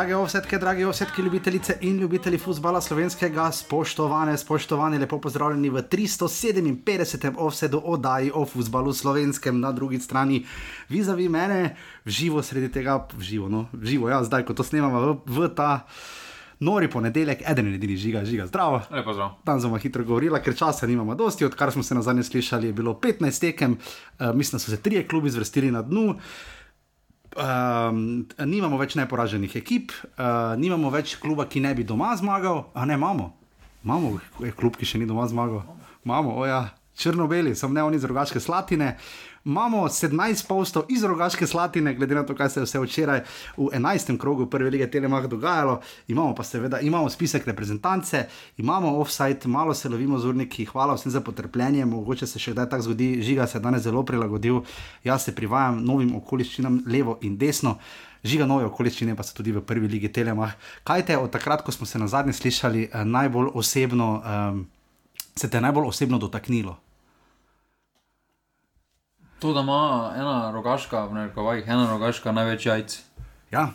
Drage ovsetke, drage ovsetke, ljubitelice in ljubitelji futbola slovenskega, spoštovane, spoštovani, lepo pozdravljeni v 357. ovsedu oddaji o futbalu slovenskem na drugi strani. Vizavi mene, v živo sredi tega, v živo, no, živo, ja, zdaj ko to snemamo v, v ta. Nori ponedeljek, eden in edini žiga, žiga, zdravo. Lepo zdrav. Tam smo hitro govorili, ker časa nimamo dosti, odkar smo se na zadnje slišali, je bilo 15 tekem, uh, mislim, da so se trije klubi zvrstili na dnu. Um, nimamo več neporaženih ekip, uh, nimamo več kluba, ki ne bi doma zmagal, a ne imamo. Imamo klub, ki še ni doma zmagal. Imamo, oja, črno-beli, sem ne oni z drugačne slatine. Imamo 17 postov iz rogaške slatine, glede na to, kaj se je vse včeraj v 11. krogu prve lige Telemach dogajalo. Imamo pa seveda imamo spisek reprezentance, imamo offside, malo se lovimo z urniki, hvala vsem za potrpljenje, mogoče se še kdaj tako zgodi, žiga se je danes zelo prilagodil, jaz se privajam novim okoliščinam levo in desno. Žiga nove okoliščine pa so tudi v prvi ligi Telemach. Kaj te od takrat, ko smo se na zadnje slišali, eh, najbolj osebno, um, se te najbolj osebno dotaknilo? To, da ima ena rogaška, v narekovajih, ena rogaška največ jajc. Ja.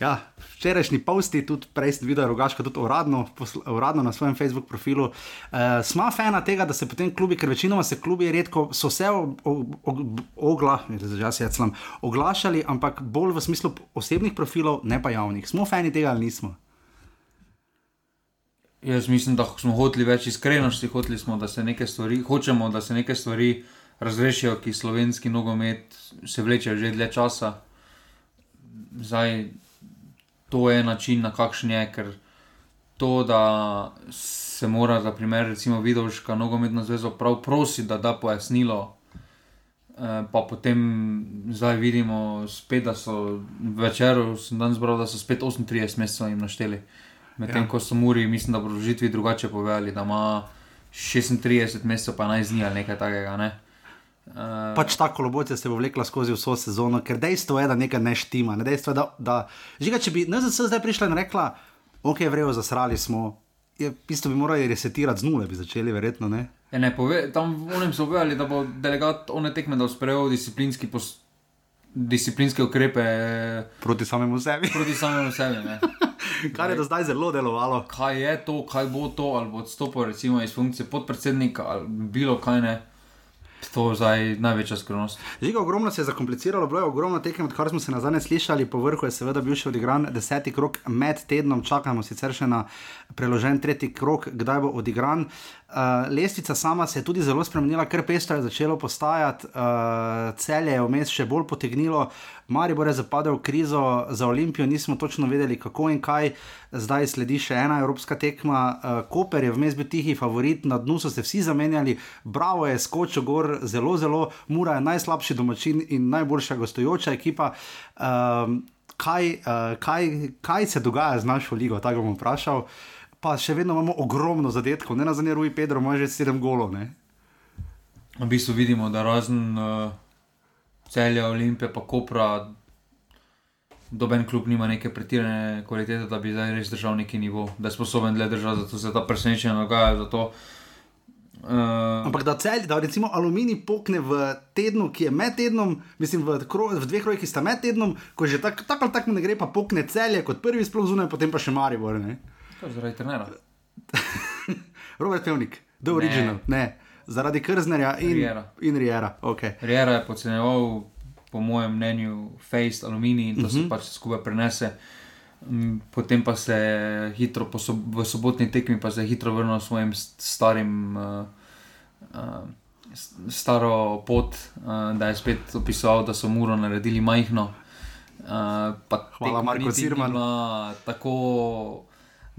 Ja, včerajšnji posti, tudi prej sem videl, rogaška, tudi uradno, posl, uradno na svojem Facebook profilu. Uh, Sma fena tega, da se potem klubi, ker večinoma se klubi redko so se ogla, oglašali, ampak bolj v smislu osebnih profilov, ne pa javnih. Smo fani tega ali nismo? Jaz mislim, da smo hoteli več iskrenosti, hoteli smo, da se nekaj stvari, hočemo, da se nekaj stvari razrešijo, ki slovenski nogomet se vleče že dlje časa. Zdaj, to je način, na kakšen je, ker to, da se mora, za primer, recimo, Vidovška nogometna zveza prav prositi, da da pojasnilo. Pa potem zdaj vidimo, spet, da so večer, sem danes bral, da so spet 38 mesecev jim našteli. Medtem ja. ko so Muri, mislim, da bodo žitvi drugače povedali, da ima 36 mesecev, pa naj zni ali nekaj takega. Ne? Uh, pač ta kolobocija se bo vlekla skozi vso sezono, ker dejstvo je, da nekaj ne štima. Ne? Dejstvo je, da, da žiga, če bi NZS zdaj prišla in rekla, ok, vrejo, zasrali smo, je, isto bi morali resetirati z nule, bi začeli, verjetno. Ne, ja, ne pove, tam onem so povedali, da bo delegat one tekme, da bo sprejel disciplinski post. Disciplinske ukrepe proti samemu sebi. Proti samemu sebi Kar je do zdaj zelo delovalo. Kaj je to, kaj bo to, ali bo odstopil iz funkcije podpredsednika, ali bilo kaj ne. To je zdaj največja skrivnost. Žiga, ogromno se je zakompliciralo, bilo je ogromno tekem, odkar smo se na zadnje slišali, po vrhu je seveda bil še odigran deseti krok med tednom, čakamo sicer še na preložen tretji krok, kdaj bo odigran. Uh, lestvica sama se je tudi zelo spremenila, ker pestro je začelo postajati, uh, celje je vmes še bolj potegnilo, Maribor je zapadel v krizo za Olimpijo, nismo točno vedeli, kako in kaj. Zdaj sledi še ena evropska tekma, uh, Koper je vmes bil tihi favorit, na dnu so se vsi zamenjali, Bravo je skočil gor, zelo, zelo, Mura je najslabši domačin in najboljša gostujoča ekipa. Uh, kaj, uh, kaj, kaj se dogaja z našo ligo, tako bom vprašal. Uh, pa še vedno imamo ogromno zadetkov, ne na zadnje, Rui Pedro ima že sedem golov. Ne? V bistvu vidimo, da razen uh, celja, Olimpije, pa Kopra, doben klub nima neke pretirane kvalitete, da bi zdaj res držal neki nivo, da je sposoben le držati, zato se ta presenečenja dogaja. Uh, Ampak da cel, da recimo aluminij pokne v tednu, ki je med tednom, mislim, v, kro, v dveh rojih, ki sta med tednom, ko že tako tak ali tako ne gre, pa pokne celje kot prvi sploh zunaj, potem pa še Maribor. Zaradi trenera. Robert Pevnik, The Original, ne. ne. Zaradi Krznerja in Riera. In Riera. Okay. Riera je podcenjeval, po mojem mnenju, face aluminij in to uh -huh. se mhm. pač skupaj prenese. Mm, potem pa se hitro, sob v sobotni tekmi, pa se je hitro vrnil svojim starim, uh, uh, staro pot, uh, da je spet opisoval, da so muro naredili majhno. Uh, Hvala, Marko Zirman. Tako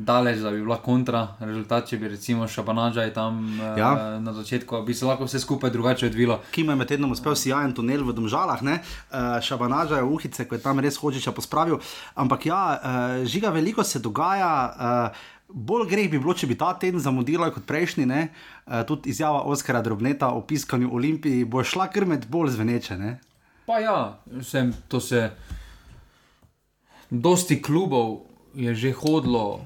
daleč, da bi bila kontra rezultat, če bi recimo Šabanažaj tam eh, ja. uh, na začetku, bi se lahko vse skupaj drugače odvilo. Kim je med tednom uspel sijajen tunel v Domžalah, uh, Šabanažaj v Uhice, ko je tam res hočiča pospravil. Ampak ja, uh, žiga veliko se dogaja. Uh, Bolj greh bi bilo, če bi ta teden zamudila kot prejšnji, ne? tudi izjava Oskara Drobneta o piskanju Olimpiji bo šla krmet bolj zveneče. Ne? Pa ja, sem, to se. Dosti klubov je že hodilo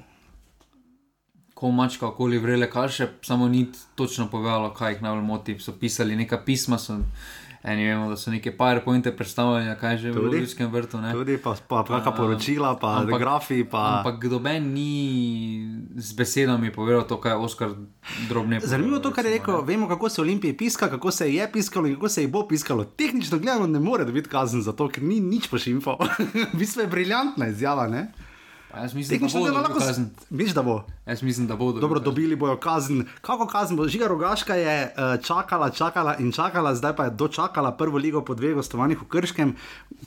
ko mačka okoli vrele kaše, samo ni točno povedalo, kaj jih najbolj moti. So pisali neka pisma, so Eni vemo, da so neke PowerPointe predstavljali, kaj že Tudi. v Ljudskem vrtu. Ne? Tudi pa, pa, pa kakšna poročila, pa ampak- grafi. Pa... Ampak noben ni z besedami povedal to, kaj je Oskar drobne. Zanimivo je to, kar je rekel. Vemo, kako se Olimpiji piska, kako se je piskalo in kako se ji bo piskalo. Tehnično gledano ne more dobiti kazen za to, ker ni nič pošimfal. v bistvu je briljantna izjava. Ne? Jaz mislim, da Tehnično bo gledano dobil lahko. kazen. Miš, da bo. Jaz mislim, da bodo. Dobro, dobili bojo kazen. Kako kazen bo? Žiga Rogaška je uh, čakala, čakala in čakala, zdaj pa je dočakala prvo ligo po dveh gostovanjih v Krškem,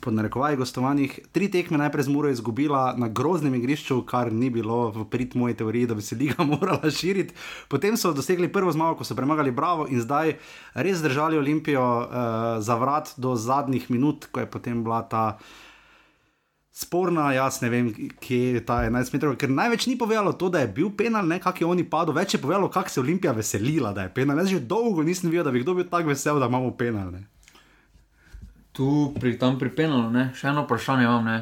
pod narekovaji gostovanjih. Tri tekme najprej z Muro izgubila na groznem igrišču, kar ni bilo v prid moji teoriji, da bi se liga morala širiti. Potem so dosegli prvo zmago, ko so premagali Bravo in zdaj res držali Olimpijo uh, za vrat do zadnjih minut, ko je potem bila ta sporna, jaz ne vem, kje je ta 11 metrov, ker največ ni povedalo to, da je bil penal, ne kak je oni padel, več je povedalo, kako se je Olimpija veselila, da je penal. Jaz že dolgo nisem videl, da bi kdo bil tako vesel, da imamo penal. Ne. Tu pri tam pri penalu, ne? še eno vprašanje imam. Ne?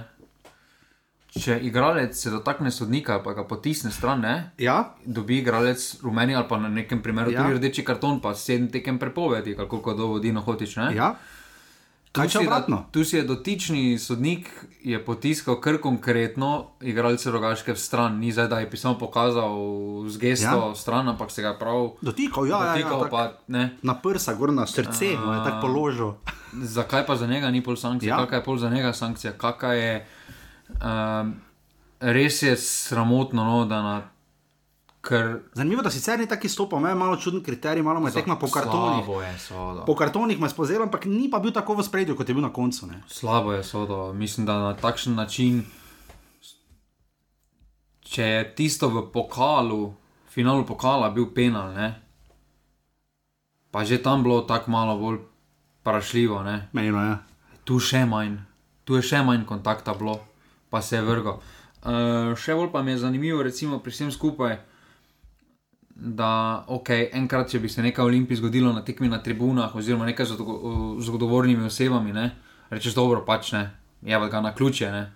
Če igralec se dotakne sodnika, pa ga potisne stran, ne? Ja, dobi igralec rumeni ali pa na nekem primeru Ja. tudi rdeči karton, pa sedem tekem prepovedi, ali koliko dovodi na hotič. Ne? ja. Kaj če je obratno? Tu si je dotični sodnik je potiskal kar konkretno igralce rogaške v stran, ni zdaj, da je pisal pokazal z gesto Ja. ja. stran, ampak se ga prav Dotikal, ja, ja, ja, dotikal, tak, pa ne. na prsa, gor na srce, mu je tako položil. Zakaj pa za njega ni pol sankcija? Ja. Ja. Kakšna je pol za njega sankcija? Kakšna je, um, res je sramotno, no, da na kar. Zanimivo, da sicer ni taki stopal, ima malo čuden kriterij, malo mu je tekma po kartonih. Slabo je sodo. Po kartonih me je spozel, ampak ni pa bil tako v spredju, kot je bil na koncu. Ne. Slabo je sodo. Mislim, da na takšen način, če je tisto v pokalu, finalu pokala bil penal, ne? pa že tam bilo tako malo bolj prašljivo. Ne? Mejno je. Tu še manj, tu je še manj kontakta bilo, pa se je vrgal. Uh, še bolj pa mi je zanimivo, recimo pri vsem skupaj. Da, ok, enkrat, če bi se nekaj olimpij zgodilo na tekmi na tribunah, oziroma nekaj z odgo- z odgovornimi osebami, ne, rečeš, dobro, pač ne, je pa ga na ključe. Ne.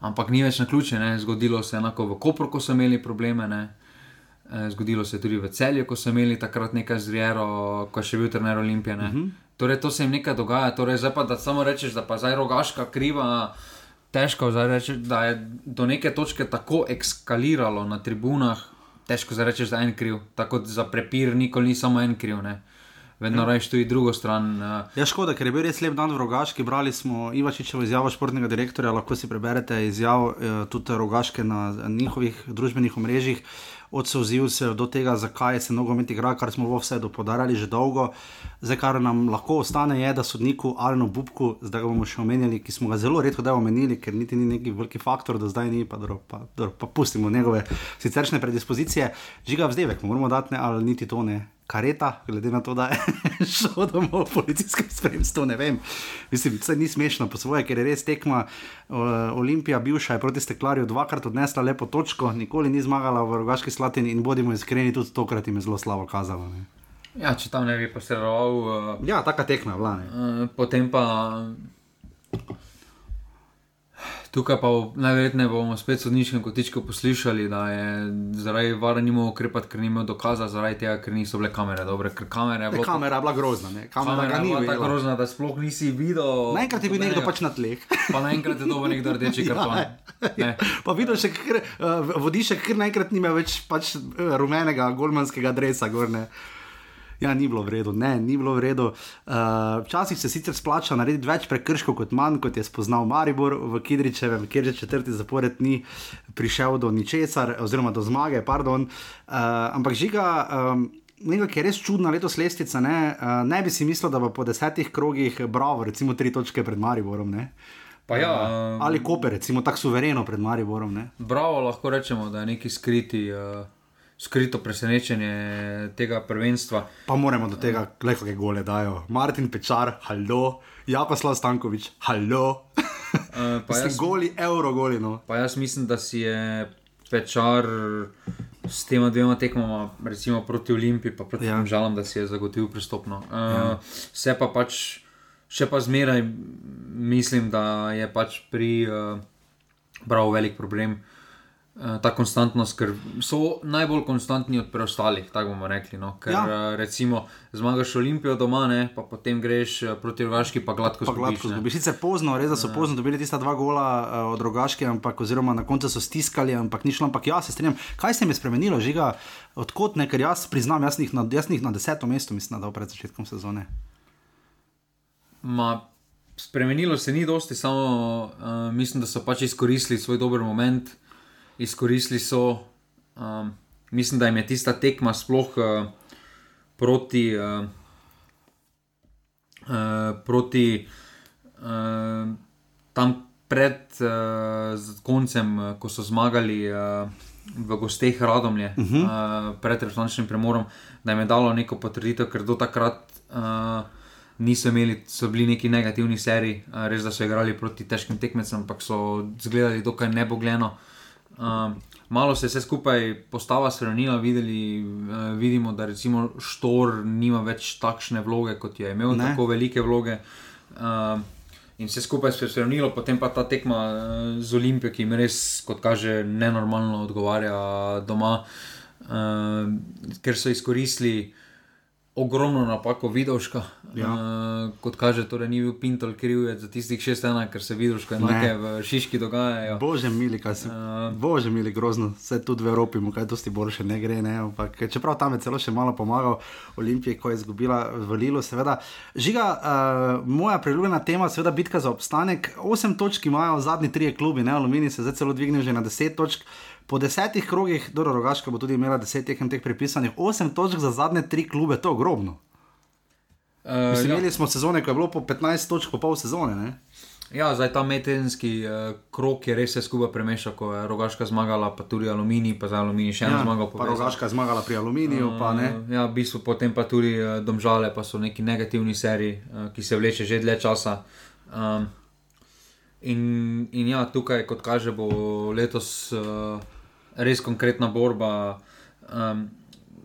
Ampak ni več na ključe, ne. zgodilo se je enako v Kopru, ko so imeli probleme, ne. Eh, zgodilo se je tudi v celju, ko so imeli takrat nekaj z Riero, ko je še bil trener Olimpije. Uh -huh. Torej, to se jim nekaj dogaja, torej, zdaj pa da samo rečeš, da pa zdaj rogaška kriva. Težko reči, da je do neke točke tako eskaliralo na tribunah, težko zdaj reči, da je en kriv. Tako za prepir, nikoli ni samo en kriv, ne. vedno ja. rečeš tudi drugo stran. Uh, Ja, škoda, ker je bil res lep dan v Rogaški. Brali smo Ivačičevo izjavo športnega direktorja, lahko si preberete izjavo eh, tudi Rogaške na njihovih družbenih omrežjih. Od sozil se do tega, zakaj se nogomet igra, kar smo vse dopodarjali že dolgo. Zdaj, kar nam lahko ostane, je, da sodniku Alenu Bubku, zdaj ga bomo še omenjali, ki smo ga zelo redko da omenili, ker niti ni neki veliki faktor, da zdaj ni, pa, dobro, pa, dobro, pa pustimo njegove siceršne predispozicije. Žiga vzdevek, moramo dati, ne, ali niti to ne. Kareta, glede na to, da je šel domov v policijskem spremstvu, ne vem. Mislim, se ni smešno po svoje, ker je res tekma. Uh, Olimpija, bivša je proti steklarju dvakrat odnesla lepo točko, nikoli ni zmagala v Rogaški Slatini in bodimo iskreni, tudi tokrat jim je zelo slabo kazalo. Ne. ja, če tam ne bi posredoval. Uh, Ja, taka tekma je bila. ne. Uh, potem pa. Tukaj pa najverjetneje bomo spet sodniškem kotičku poslušali, da je zaradi vara ni mogel ukrepati, ker ni imel dokaza, zaradi tega, ker niso bile kamere dobre. Ker kamere je Ne, bilo kamera je bila grozna, ne. kamera, kamera ni bila tako grozna, da sploh nisi videl. Naenkrat je bil nekdo pač na tleh. Pa naenkrat je dobil nekdo rdeči karton. Ne. Pa videl še, kar, uh, vodišek, ker naenkrat nima več pač, uh, rumenega, golmanskega dresa. Gor, ne. Ja, ni bilo v redu, ne, ni bilo v redu. Uh, včasih se sicer splača narediti več prekrškov kot manj, kot je spoznal Maribor v Kidričevem, kjer že četrti zapored ni prišel do ničesar, oziroma do zmage. Pardon. Uh, ampak žiga. Um, Nekaj, ki je res čudna letos lestica, ne, uh, ne bi si mislil, da bo po desetih krogih bravo, recimo tri točke pred Mariborom. Ne. Pa ja, Uh, ali Koper, recimo tako suvereno pred Mariborom. Ne. bravo, lahko rečemo, da je neki skriti. Uh, Skrito presenečenje tega prvenstva. Pa moramo do tega, le kakšne gole dajo. Martin Pečar, halo, Jakoslav Stankovič, halo. Uh, pa, Ste jaz, goli, euro goli. No. pa jaz mislim, da si je Pečar s tema dvema tekmama, recimo proti Olimpiji, pa proti Ja. ja. Žalom, da si je zagotovil pristopno. Uh, Ja. ja. Se pa pač, še pa zmeraj mislim, da je pač pri uh, Bravo velik problem. Uh, ta konstantnost, ker so najbolj konstantni od preostalih, tako bomo rekli. No? Ker, ja. uh, recimo, zmagaš Olimpijo doma, ne? pa potem greš uh, proti Rogaški, pa gladko zgubiš. Sicer pozno, res da so ja. pozno dobili tista dva gola od Rogaške, ampak oziroma na koncu so stiskali, ampak ni šlo. Ampak ja, se strinjam, kaj se mi je spremenilo, žiga, odkot ne, ker jaz priznam, jaz jih na, na deseto mesto mislim, da pred začetkom sezone. Ma, spremenilo se ni dosti, samo uh, mislim, da so pač izkoristili svoj dober moment izkoristili so. Um, mislim, da jim je tista tekma sploh uh, proti, uh, uh, proti uh, tam pred uh, koncem, uh, ko so zmagali. Uh, V gosteh Radomlje, uh -huh. uh, pred resničnim premorom, da jim je dalo neko potrditev, ker do takrat uh, niso imeli, so bili neki negativni seriji, uh, res da so igrali proti težkim tekmecem, ampak so izgledali dokaj nebogljeno. Uh, Um, malo se je vse skupaj postava spremenila, videli, uh, vidimo, da recimo Štor nima več takšne vloge, kot je imel, ne. tako velike vloge. Um, in vse skupaj se je spremenilo, potem pa ta tekma uh, z Olimpijo, ki jim res, kot kaže, nenormalno odgovarja doma, uh, ker so izkoristili ogromno napako Vidovška. Ja. Uh, kot kaže, torej ni bil Pintol kriv za tistih šest ena, ker se Vidovška enake v Šiški dogajajo. Bože, mili, kaj se. Uh, Bože, mili, grozno, vse tudi v Evropi, mu kaj dosti boljše ne gre. Ne? Ampak, čeprav tam je celo še malo pomagal Olimpiji, ko je izgubila v Lilu, seveda. Žiga, uh, moja priljubljena tema, seveda bitka za obstanek. Osem točk imajo zadnji trije klubi, ne Alumini se zdaj celo dvignil že na deset točk. Po desetih krogih, dobro, Rogaška bo tudi imela deset tekem teh pripisanih, osem točk za zadnje tri klube, to je ogromno. Uh, Mislim, ja. Imeli smo sezone, ko je bilo po 15 točk, po pol sezone. Ne? Ja, zdaj ta metenski uh, krok je res vse skupaj premešal, ko je Rogaška zmagala, pa tudi Aluminij, pa za Aluminij še eno ja, zmagal. Pa Rogaška zmagala pri Aluminiju, uh, pa ne. Ja, v bistvu potem pa tudi uh, Domžale, pa so neki negativni seriji, uh, ki se vleče že dlje časa. Um, in, in ja, tukaj, kot kaže, bo letos. Uh, res konkretna borba. Um,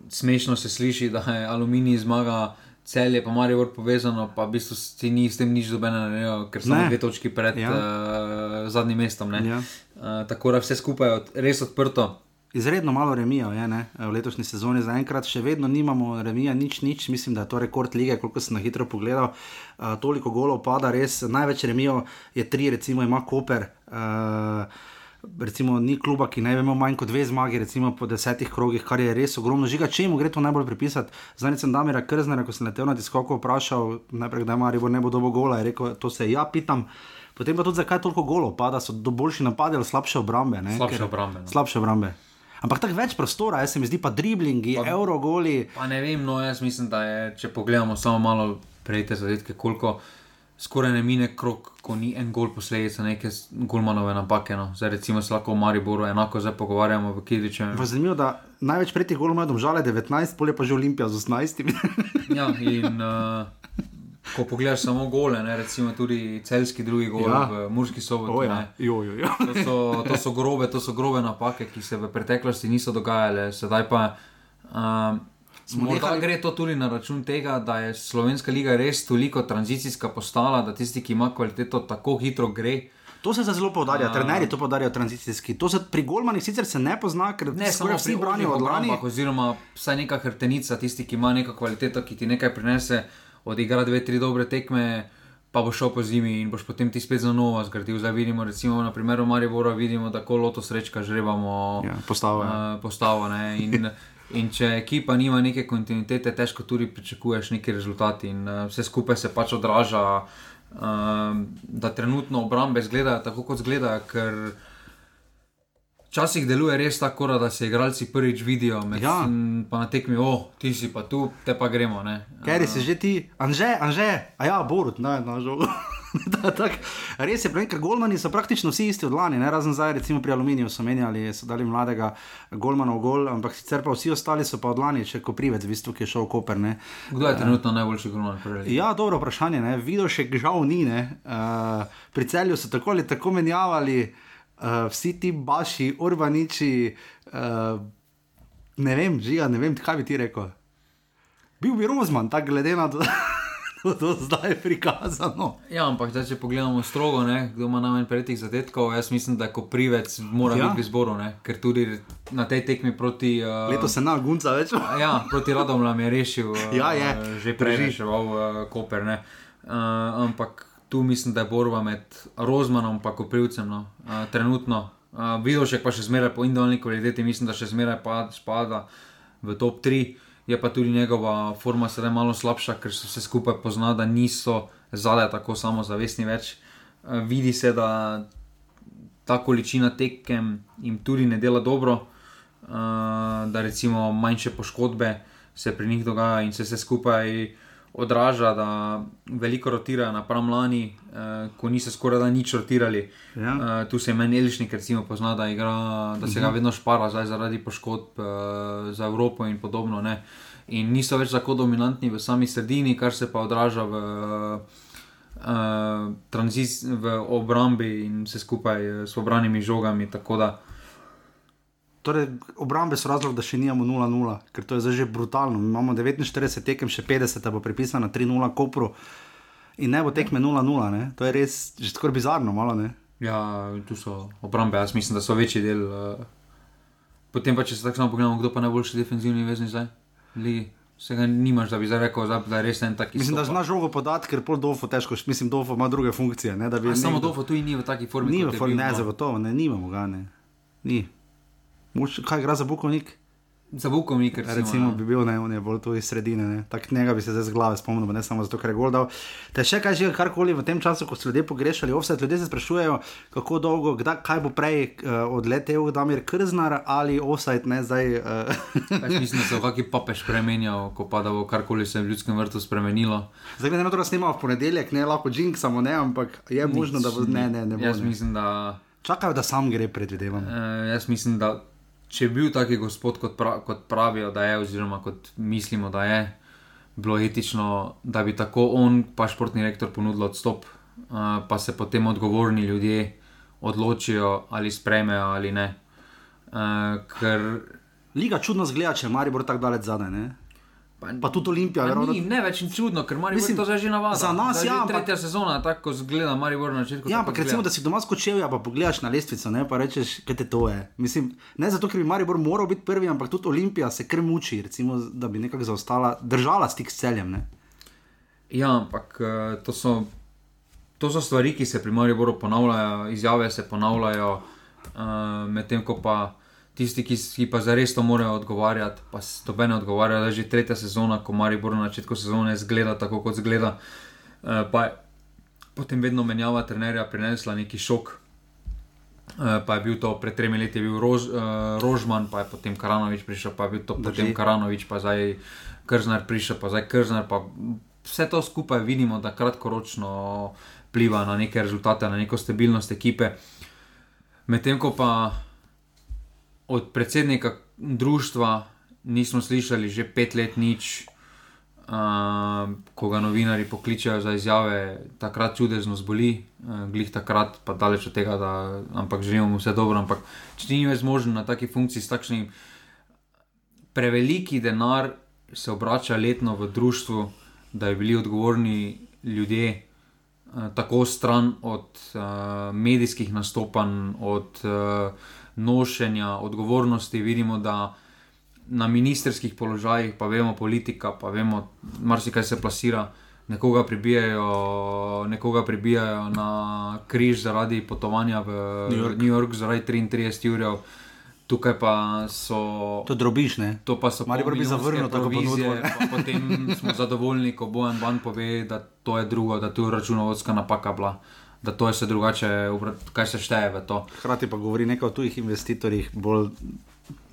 smešno se sliši, da je aluminij zmaga, cel je pa marijo vrh povezano, pa v bistvu ti ni s tem nič dobene, ker so dve točki pred ja. uh, zadnjim mestom. Ja. Uh, tako da vse skupaj je res odprto. Izredno malo remija je ne, v letošnji sezoni, zaenkrat še vedno nimamo remija, nič, nič, mislim, da je to rekord lige, koliko sem na hitro pogledal. Uh, toliko golov pada, res največ remijo je tri, recimo ima Koper. Uh, recimo, ni kluba, ki ne imel manj kot dve zmagi, recimo po desetih krogih, kar je res ogromno. Žiga, če mu gre to najbolj pripisati, zdaj sem Damira Krznera, ko sem letel na diskoko, vprašal, najprej, da ima Ribor ne bo dobo gola, je rekel, to se ja pitam. Potem pa tudi, zakaj toliko golov pada, so do boljši napadi ali slabše obrambe. Ne? Slabše obrambe. No. Slabše obrambe. Ampak tako več prostora, jaz se mi zdi pa driblingi, eurogoli. Pa ne vem, no jaz mislim, da je, če pogledamo samo malo prej te zadetke, koliko skoraj ne mine krok, ko ni en gol posledica neke golmanove napake. No. Zdaj, recimo, se lahko v Mariboru enako zdaj pogovarjamo v Kidriču. Zanimivo, da največ pred teh golom imajo žale 19, polje pa že Olimpija z 18. ja, in uh, ko pogledaš samo gole, ne, recimo tudi celski drugi gol ja. v Murski soboti. Ja. To, to so grobe, to so grobe napake, ki se v preteklosti niso dogajale, sedaj pa. Uh, Morda gre to tudi na račun tega, da je Slovenska liga res toliko tranzicijska postala, da tisti, ki ima kvaliteto, tako hitro gre. To se zelo poudarja, trenerji to poudarijo tranzicijski. To se pri Golmanih sicer se ne pozna, ker ne samo vsi branijo od lani. Oziroma, vsaj neka hrtenica, tisti, ki ima neko kvaliteto, ki ti nekaj prinese, odigra dve, tri dobre tekme, pa bo šel po zimi in boš potem ti spet za novo zgradil. Zdaj vidimo, recimo na primeru Maribora, vidimo, da ko loto srečka žrebamo ja, postavo. Uh, postavo In če ekipa nima neke kontinuitete, težko tudi pričakuješ neki rezultati. In uh, vse skupaj se pač odraža, uh, da trenutno obrambe izgledajo tako, kot izgledajo. Ker včasih deluje res tako, da se igralci prvič vidijo, med, ja. pa na tekmi, o, oh, ti si pa tu, te pa gremo. Ker si že ti, anže, anže, a ja, borut, ne, na žogu. da, tak, res je, ker Golmani so praktično vsi isti od lani, ne? razen zdaj, recimo pri Aluminiju so menjali, so dali mladega Golmana v gol, ampak sicer pa vsi ostali so pa od lani, če ko privec, v bistvu, ki je šel v Koper. Ne? Kdo je trenutno uh, najboljši Golman? Ja, dobro vprašanje, videl še žal ni. Uh, pri celju so tako ali tako menjavali uh, vsi ti baši, urbaniči, uh, ne vem, žiga, ne vem, kaj bi ti rekel. Bil bi Rozman, tako glede na to. bilo do zdaj prikazano. Ja, ampak zdaj, če pogledamo strogo, ne, kdo ima najmanj prejetih zadetkov, jaz mislim, da ko privec mora Ja. biti v zboru, ne, ker tudi na tej tekmi proti. Uh, Leto se na gunca več. Ja, proti Radomljam je rešil. uh, Ja, je. Že prej reševal uh, Koper. ne. Uh, ampak tu mislim, da je borba med Rozmanom in Koprivcem. No. Uh, trenutno. Uh, Vidošek pa še zmeraj po individualni kvaliteti, mislim, da še zmeraj pa, spada v top 3. Je pa tudi njegova forma sedaj malo slabša, ker se vse skupaj pozna, da niso zadaj tako samozavestni več. Uh, vidi se, da ta količina tekem jim tudi ne dela dobro, uh, da recimo manjše poškodbe se pri njih dogaja in se vse skupaj odraža, da veliko rotirajo napram lani, uh, ko niso skoraj da nič rotirali. Ja. Uh, tu se meni Elišnik recimo pozna, da, igra, da se ga vedno špara zdaj zaradi poškodb uh, za Evropo in podobno. Ne. In niso več tako dominantni v sami sredini, kar se pa odraža v, uh, tranzic, v obrambi in vse skupaj eh, s obranimi žogami. Tako da Torej, obrambe so razlog, da še nimamo 0-0, ker to je zdaj že brutalno. Mi imamo 49 tekem, še 50, bo pripisano 3-0 Kopru in ne bo tekme 0-0, ne? to je res že skoraj bizarno, malo ne. ja, tu so obrambe, jaz mislim, da so večji del. Uh, potem pa če se tako samo pogledamo, kdo pa najboljši defenzivni vezni zdaj ligi. Vsega nimaš, da bi zdaj rekel, da je res en tak Mislim, da izstopa. znaš žogo podati, ker pol dofo težko, mislim, dofo ima druge funkcije. Ne, da A Samo nekdo- Dofo tu ni v taki formi. Ni v formi, ne, zagotovo, ne, nimamo ga, ne. Ni. Moč, kaj igra za Bukovnik? Za Bukovnik, ker Recimo ja. bi bil ne, on je bolj tu iz sredine, ne. tak njega bi se zdaj z glave spomnil, ne samo zato, ker je gol dal. Te še kaj že karkoli v tem času, ko so ljudje pogrešali, offset, ljudje se sprašujejo, kako dolgo, kdaj, kaj bo prej uh, odletel Damir Krznar ali offset, ne zdaj. Uh, Jaz mislim, da se bo kakšen papež spremenjal, ko pa da bo karkoli se v ljudskem vrtu spremenilo. zdaj ne vem, to snimamo v ponedeljek, ne lahko jinksamo, ne, ampak je možno, da bo ne, ne, ne bo. Jaz Ne. mislim, da, Čakajo, da sam gre, predvidevam. eh, jaz mislim, da če je bil taki gospod, kot, pra, kot pravijo, da je, oziroma kot mislimo, da je, bilo etično, da bi tako on, pa športni rektor, ponudil odstop, eh, pa se potem odgovorni ljudje odločijo, ali sprejmejo ali ne. Eh, ker Liga čudno zgleda, če Maribor tako daleč zadaj. Pa, Pa tudi Olimpija, Pa ravno. ni, ne več ni čudno, ker Maribor Mislim, to zdaj že navada. za nas Zdaj ja, že ampak- tretja sezona, tako zgleda Maribor na začetku. Ja, ampak recimo, da si doma skočil, pa pogledaš na lestvico, ne, pa rečeš, kaj te to je. Mislim, ne zato, ker bi Maribor moral biti prvi, ampak tudi Olimpija se kar muči, recimo, da bi nekako zaostala, držala stik s celjem. Ne. Ja, ampak eh, to so, to so stvari, ki se pri Mariboru ponavljajo, izjave se ponavljajo, uh, medtem ko pa tisti, ki, ki pa zares to morajo odgovarjati, pa stobene odgovarjajo, da je že tretja sezona, ko Maribor na začetku sezone zgleda tako, kot zgleda. Uh, pa je potem vedno menjava trenerja prinesla neki šok. Uh, pa je bil to pred tremi leti, je bil Rož, uh, Rožman, pa je potem Karanovič prišel, pa je bil to Drži. potem Karanovič, pa zdaj Krznar prišel, pa zdaj Krznar. Pa vse to skupaj vidimo, da kratkoročno vpliva na neke rezultate, na neko stabilnost ekipe. Medtem ko pa od predsednika društva nismo slišali že pet let nič, uh, ko ga novinari pokličejo za izjave, takrat čudežno zboli, uh, glih takrat pa daleč od tega, da ampak želimo mu vse dobro. Ampak če ni več možen na taki funkciji s takšnim preveliki denar se obrača letno v društvu, da bi bili odgovorni ljudje, eh, tako stran od uh, medijskih nastopanj, od uh, nošenja odgovornosti. Vidimo, da na ministerskih položajih, pa vemo, politika, pa vemo, marsikaj se plasira. Nekoga pribijajo, nekoga pribijajo na križ zaradi potovanja v New York. New York zaradi 33 ur, tukaj pa so. To drobiš, ne. To pa so Maribor bi polmilijonske zavrnil tako ponudbo. pa Potem smo zadovoljni, ko Bojan Ban pove, da to je drugo, da tu je računovodska napaka bila, da to je se drugače, kaj se šteje v to. Hkrati pa govori nekaj o tujih investitorjih, bolj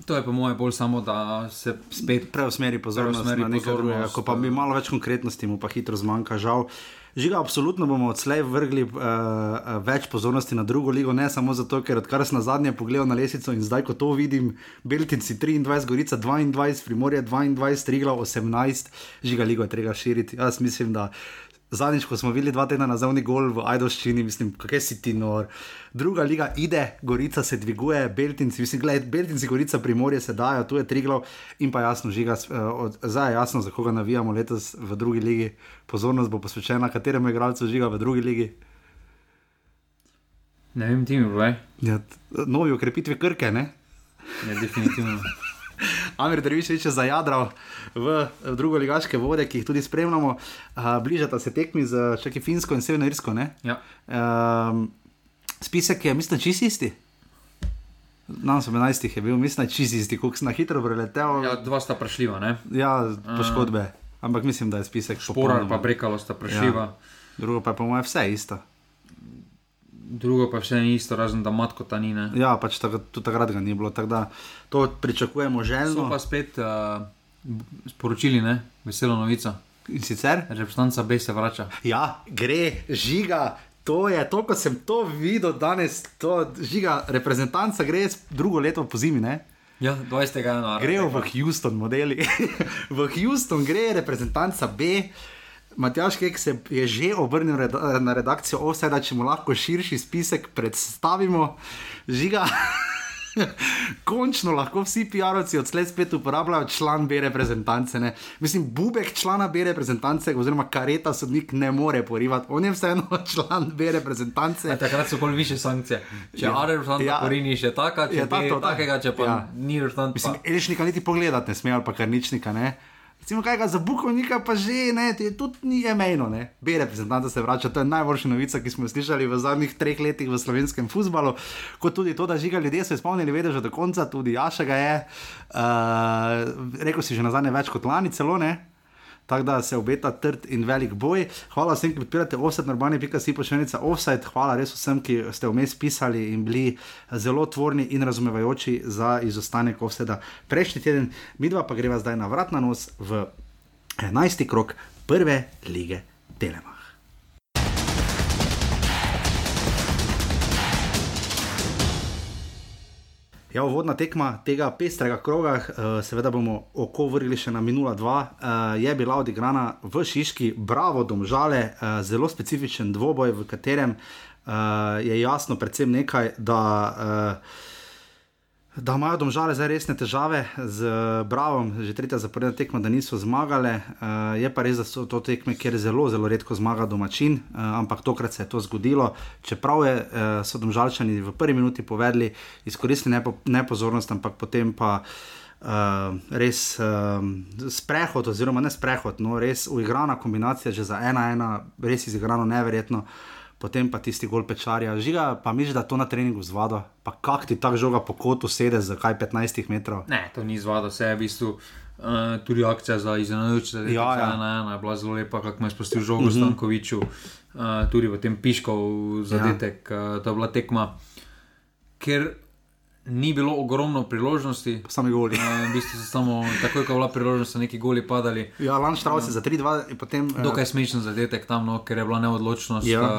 To je po mojem bolj samo, da se spet preusmeri pozornost Preusmeri na nekaj pozornost, drugega. Ko pa bi eh. malo več konkretnosti, mu pa hitro zmanjka, žal. Žiga, absolutno bomo odslej vrgli uh, več pozornosti na drugo ligo, ne samo zato, ker odkar sem na zadnje pogledal na lesico in zdaj, ko to vidim, Beltinci 23, Gorica 22, Primorje 22, Trigla 18, žiga ligo je treba širiti. Jaz mislim, da Zadnjič, ko smo videli dva tedna nazaj, ni gol v Ajdoščini, mislim, kaj si ti nor. Druga liga ide, Gorica se dviguje, Beltinci, mislim, gledaj, Beltinci, Gorica, Primorje se dajo, tu je Triglav in pa jasno, žiga, uh, zdaj je jasno, za koga navijamo letos v drugi ligi. Pozornost bo posvečena kateremu igralcu žiga v drugi ligi. Ne vem, ti mi bo, ja, Novi ukrepitve krke, ne? Ne, definitivno. Amir Dreviš je zajadral v, v drugo ligaške vode, ki jih tudi spremljamo. Uh, bližata se tekmi z čaki Finsko in Severno Irsko. Ja. Um, spisek je, mislim, čist isti. Smo 11, je bil, mislim, čist isti, kot sem na hitro preletel. Ja, dva sta prešljiva, ne? Ja, poškodbe. Uh, Ampak mislim, da je spisek šel. Sporar pa brekalo sta prešljiva. Ja. Drugo pa je po mojem vse isto. Drugo pa še ni isto, razen da matko ta ni. Ne? Ja, pač tudi takrat ga ni bilo, tako da to pričakujemo že. So pa spet uh, sporočili, ne? veselo novico. In sicer? Reprezentanca B se vrača. Ja, gre, žiga. To je to, kot sem to videl danes, to žiga, reprezentanca gre drugo leto po zimi. Ne? Ja, 20. januarja. Grejo v Houston, modeli. v Houston gre reprezentanca B. Matjaš Kek se je že obrnil na redakcijo OVSE, da če mu lahko širši spisek predstavimo, žiga. Končno lahko vsi PR-ovci odslej spet uporabljajo član B reprezentance. Ne? Mislim, Bubek člana B reprezentance, oziroma kareta sodnik ne more porivati, on je vseeno član B reprezentance. A takrat so bolj više sankcije. Če ja. A reprezentanta ja. porini še taka, če je tako, takega, če pa ja. ni reprezentanta. Mislim, Elišnika niti pogledati ne smejo, pa kar ničnika ne. Recimo, kaj ga za bukovnika pa že, ne, tudi ni emejno, ne. B reprezentanta se vrača, to je najboljša novica, ki smo jo slišali v zadnjih treh letih v slovenskem futbalu. Kot tudi to, da žiga ljudje so izpolnili, vedo že do konca, tudi Jaša ga je. Uh, rekel si že na zadnje več kot lani celo, ne tako da se obeta trd in velik boj. Hvala vsem, ki podpirate offset, normalni pika si pošiljnica offset. Hvala res vsem, ki ste vmes pisali in bili zelo tvorni in razumevajoči za izostanek offseta prejšnji teden. Mi dva pa greva zdaj na vrat na nos v 11. krok prve lige Telema. Ja, uvodna tekma tega pestrega kroga, uh, seveda bomo oko vrgli še na minula dva, uh, je bila odigrana v Šiški, bravo, domžale, uh, zelo specifičen dvoboj, v katerem uh, je jasno predvsem nekaj, da. Uh, da imajo domžale zdaj resne težave z Bravom, že tretja zaporedna tekma, da niso zmagale. Uh, je pa res, da so to tekme, kjer zelo, zelo redko zmaga domačin, uh, ampak tokrat se je to zgodilo. Čeprav je, uh, so domžalčani v prvi minuti povedali, izkoristili nepo, nepozornost, ampak potem pa. Uh, res uh, sprehod, oziroma ne sprehod, no, res uigrana kombinacija, že za ena, ena, res izigrano, neverjetno. Uh, potem pa tisti gol pečarja. Žiga, pa misliš, da to na treningu zvado, pa kak ti ta žoga po kotu sede za kaj 15 metrov? Ne, to ni zvado, vse je v bistvu. Uh, tudi akcija za izenačitev, ja, ja. ena, je bila zelo lepa, kako je spustil žogo uh mhm. -huh. Stankoviču, uh, tudi v tem piškov zadetek, ja. uh, to je bila tekma. Ker ni bilo ogromno priložnosti. Sami goli. Uh, v bistvu so samo takoj, ko je bila priložnost, neki goli padali. Ja, Lanč Travis je za 3-2 in potem. Uh, dokaj smešen zadetek tam, no, ker je bila neodločnost ja. uh,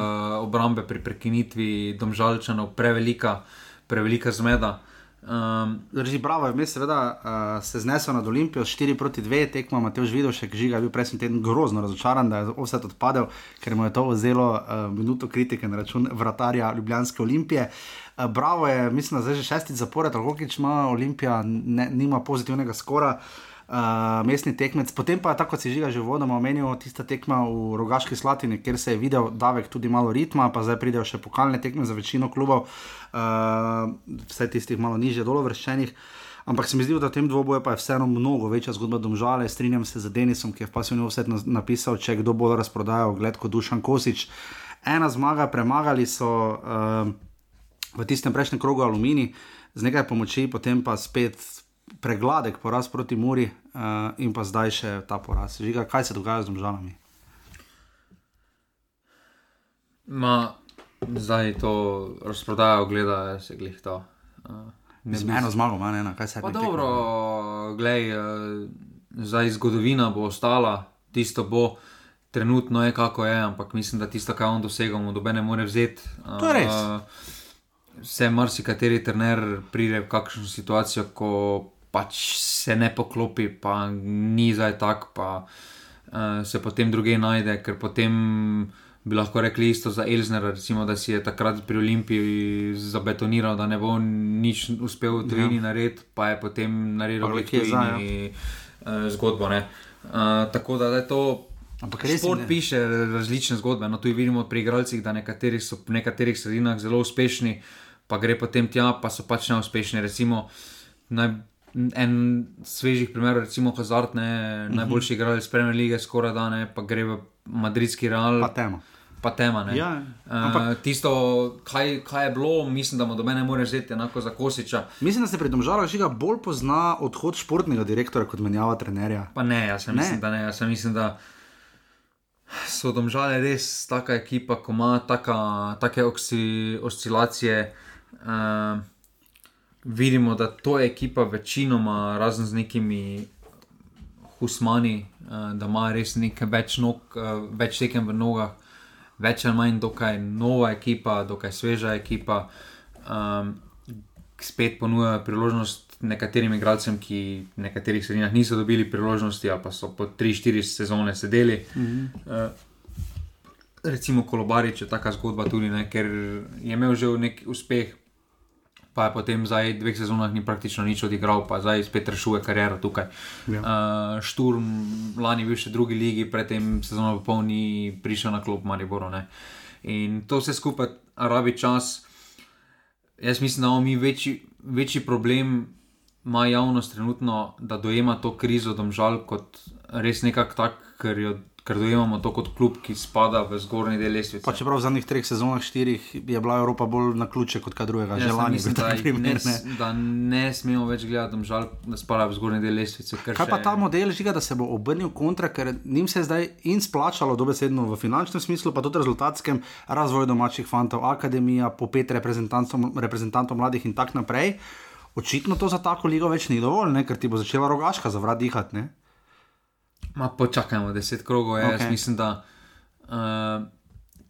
obrambe pri prekinitvi domžalčanov prevelika, prevelika zmeda. Um, Reži, bravo, je mes, seveda uh, se znesel nad Olimpijo 4 proti 2, tekmo Mateoš Vidošek, žiga je bil prejšnji teden grozno razočaran, da je vse odpadel, ker mu je to vzelo uh, minuto kritike na račun vratarja Ljubljanske Olimpije. Uh, bravo je, mislim, da že šestič zapored, kot ima Olimpija, ne, nima pozitivnega skora. Uh, mestni tekmec, potem pa tako, kot si že vodoma omenil, tista tekma v Rogaški Slatini, kjer se je videl davek tudi malo ritma, pa zdaj pridejo še pokalne tekme za večino klubov, uh, vse tistih malo niže dolovrščenih. Ampak se mi zdi, da v tem dvoboju pa je vseeno mnogo večja zgodba domžale. Strinjam se z Denisom, ki je v pasivni vse napisal, če kdo bo razprodajal, gled kot Dušan Kosič. Ena zmaga, premagali so. Uh, v tistem prejšnjem krogu Alumini, z nekaj pomoči, potem pa spet pregladek poraz proti Muri uh, in pa zdaj še ta poraz. Žiga, kaj se dogaja z državami? Ma, zdaj to razprodajajo, gledajo se glih to. Uh, Z eno zmago, manj ena, kaj se je zgodilo. Glej, uh, zdaj zgodovina bo ostala, tisto bo. Trenutno je kako je, ampak mislim, da tisto, kar on dosegamo, dobe ne more vzeti. To je res. Uh, se marsikateri trener pride v kakšno situacijo, ko pač se ne poklopi, pa ni zdaj tak. Pa, uh, se potem druge najde, ker potem bi lahko rekli isto za Elžnera, recimo, da si je takrat pri Olimpiji zabetoniral, da ne bo nič uspel v Tvini ja. narediti, pa je potem naredil nekaj za uh, zgodbo. Uh, tako da je to. Ampak res šport piše različne zgodbe. No, tu vidimo pri igralcih, da nekateri so v nekaterih sredinah zelo uspešni, pa gre potem tja, pa so pač neuspešni. Recimo, naj, en svežih primerov, recimo Hazard, ne, uh mhm. -huh. najboljši igralec Premier League, skoraj da ne, pa gre v madridski Real. Pa tema. Pa tema ja, ampak, uh, tisto, kaj, kaj je bilo, mislim, da mu do mene more vzeti enako za Kosiča. Mislim, da se pri Domžalah že bolj pozna odhod športnega direktorja kot menjava trenerja. Pa ne, jaz ne. mislim, da ne. Jaz mislim, da so domžale res taka ekipa, ko ima taka, take oksi, oscilacije. Uh, vidimo, da to je ekipa večinoma, razen z nekimi husmani, uh, da ima res nekaj več, nog, uh, več tekem v nogah, več ali manj, dokaj nova ekipa, dokaj sveža ekipa. Um, spet ponuja priložnost nekaterim igralcem, ki v nekaterih sredinah niso dobili priložnosti, ali pa so po 3-4 sezone sedeli. Mm -hmm. uh, recimo Kolobarič je taka zgodba tudi, ne, ker je imel že nek uspeh. Pa je potem za dveh sezonah ni praktično nič odigral, pa zdaj spet rešuje kariero tukaj. Ja. Uh, Šturm, lani bil še v drugi ligi, predtem sezono popolni, prišel na klop Mariboro. Ne. In to vse skupaj rabi čas. Jaz mislim, da imamo mi večji, večji problem ima javnost trenutno, da dojema to krizo, domžal kot res nekako tak, ker, jo, ker dojemamo to kot klub, ki spada v zgornji del lestvice. Pa čeprav v zadnjih treh sezonah, štirih, je bila Evropa bolj na ključe kot kaj drugega, že lani. Mislim, da, primer, ne, da ne smemo več gledati, domžal, da spada v zgornji del lestvice. Kaj pa ta model žiga, da se bo obrnil kontra, ker njim se je zdaj in splačalo dobesedno v finančnem smislu, pa tudi rezultatskem razvoju domačih fantov, akademija, po pet reprezentantov, reprezentantov mladih in tako naprej očitno to za tako ligo več ni dovolj, ne? ker ti bo začela rogaška zavrat dihati. Ma počakajmo deset krogov. Okay. Jaz mislim, da uh,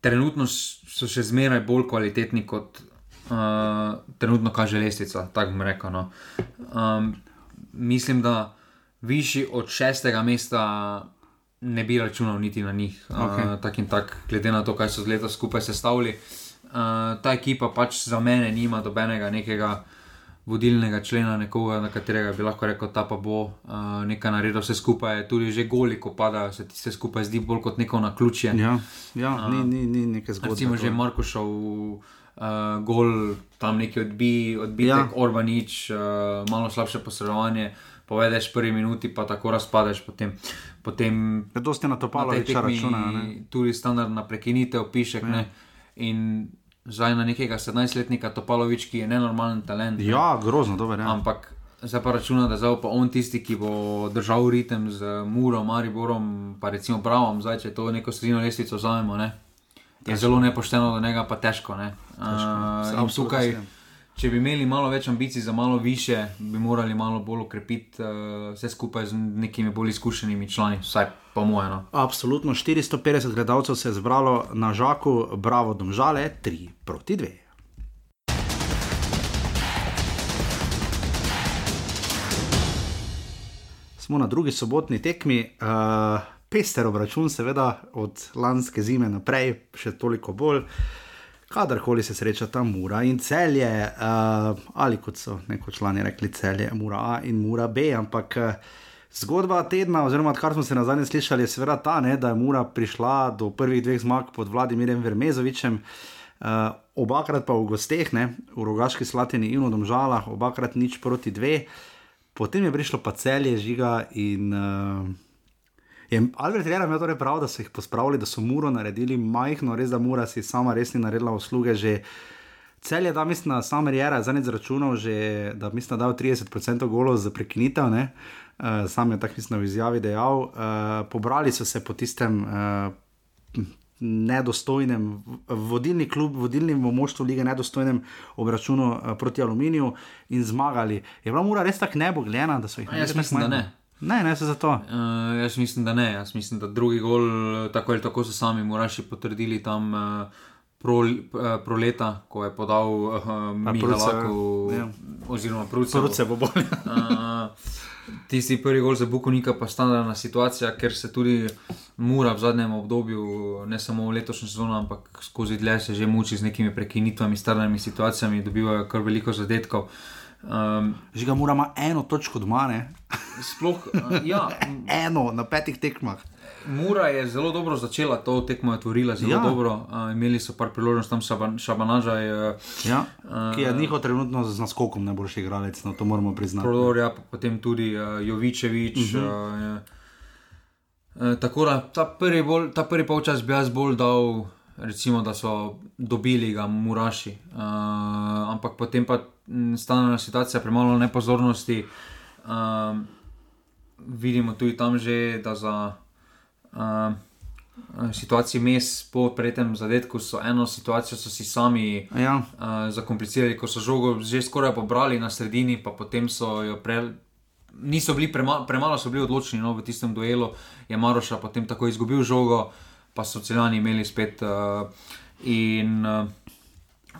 trenutno so še zmeraj bolj kvalitetni kot uh, trenutno kaže lestvica. Tako bom rekel. No. Um, mislim, da višji od šestega mesta. Ne bi računal niti na njih, okay. uh, tako in tako, glede na to, kaj so z leta skupaj sestavili. Uh, ta ekipa pač za mene nima dobenega nekega vodilnega člena, nekoga, na katerega bi lahko rekel, da pa bo uh, nekaj naredil, vse skupaj, tudi že goli, ko padajo, se ti vse skupaj zdi bolj kot neko na ključje. Ja, ja uh, ni, ni, ni nekaj zgodbe. Recimo že Marko šel. Uh, gol, tam neki odbi, odbitek, ja. Orbanič, uh, malo slabše posredovanje, povedeš prvi minuti, pa tako razpadeš. Potem, potem to ste na to palo, da je računa, tudi standardna prekinitev, pišek. Ja. In zdaj na nekega 17-letnika Topalovič, ki je nenormalen talent. Ja, grozno, dobro. Ampak zdaj pa računa, da zdaj pa on tisti, ki bo držal ritem z Muro, Mariborom, pa recimo Bravom, zdaj če to neko sredino lestvico vzamemo, ne? je zelo nepošteno do njega, pa težko. Ne? težko. Uh, tukaj, če bi imeli malo več ambicij za malo više, bi morali malo bolj ukrepiti uh, vse skupaj z nekimi bolj izkušenimi člani. Vsaj po mojem. No. Absolutno 450 gledalcev se je zbralo na žaku, bravo, domžale, 3 proti 2. Smo na drugi sobotni tekmi, uh, pester obračun, seveda od lanske zime naprej, še toliko bolj. Kadarkoli se sreča ta mura in celje, uh, ali kot so neko člani rekli, celje, mura A in mura B, ampak uh, Zgodba tedna, oziroma kar smo se na zadnje slišali, je seveda ta, ne, da je Mura prišla do prvih dveh zmag pod Vladimirjem Vermezovičem, uh, obakrat pa v gosteh, ne, v Rogaški Slatini in v Domžalah, obakrat nič proti dve, potem je prišlo pa celje žiga in. Uh, Je Albert Rejera imel torej prav, da so jih pospravili, da so Muro naredili majhno, res da Mura si sama res ni naredila usluge. Že cel je, da mislim, da sam Rejera je zadnjič zračunal, že, da mislim, da je dal 30% golov za prekinitev. Uh, uh, sam je tako mislim v izjavi dejal, uh, pobrali so se po tistem. Uh, Nedostojnem, vodilni klub, vodilni moštvo lige, nedostojnem obračunu uh, proti Aluminiju in zmagali. Je bila mora res tako nebogljena, da so jih imeli? Jaz mislim, da ne. Ne, se zato. Uh, jaz mislim, da ne. Jaz mislim, da drugi gol, tako ali tako so sami moraši potrdili tam uh, pro, uh, proleta, ko je podal uh, Mihaelu, ja. oziroma Pruce. Pruce bo bolje. uh, Tisti prvi gol za Bukovnika pa standardna situacija, ker se tudi mura v zadnjem obdobju, ne samo v letošnjem sezonu, ampak skozi dlje se že muči z nekimi prekinitvami, starimi situacijami, dobivajo kar veliko zadetkov. Um, Že ga moramo eno točko doma, ne? sploh, uh, ja, eno na petih tekmah. Mura je zelo dobro začela, to tekmo je tvorila zelo Ja. dobro. Uh, imeli so par priložnosti, tam Šaban, Šabanaža je Ja. Ki je njihov trenutno z naskokom najboljši igralec, no to moramo priznati. prodor, ja, potem tudi uh, Jovičevič. Uh -huh. uh, uh, tako da ta prvi, bolj, ta prvi polčas bi jaz bolj dal, recimo, da so dobili ga Muraši. Uh, ampak potem pa stane situacija, premalo nepozornosti. Uh, vidimo tudi tam že, da za. Uh, Situaciji mes po pretem zadetku so eno situacijo so si sami Ja. uh, zakomplicirali, ko so žogo že skoraj pobrali na sredini, pa potem so jo pre. Niso bili prema, premalo, so bili odločni no, v tistem duelu, je Maroša potem tako izgubil žogo, pa so celjani imeli spet. Uh, in uh,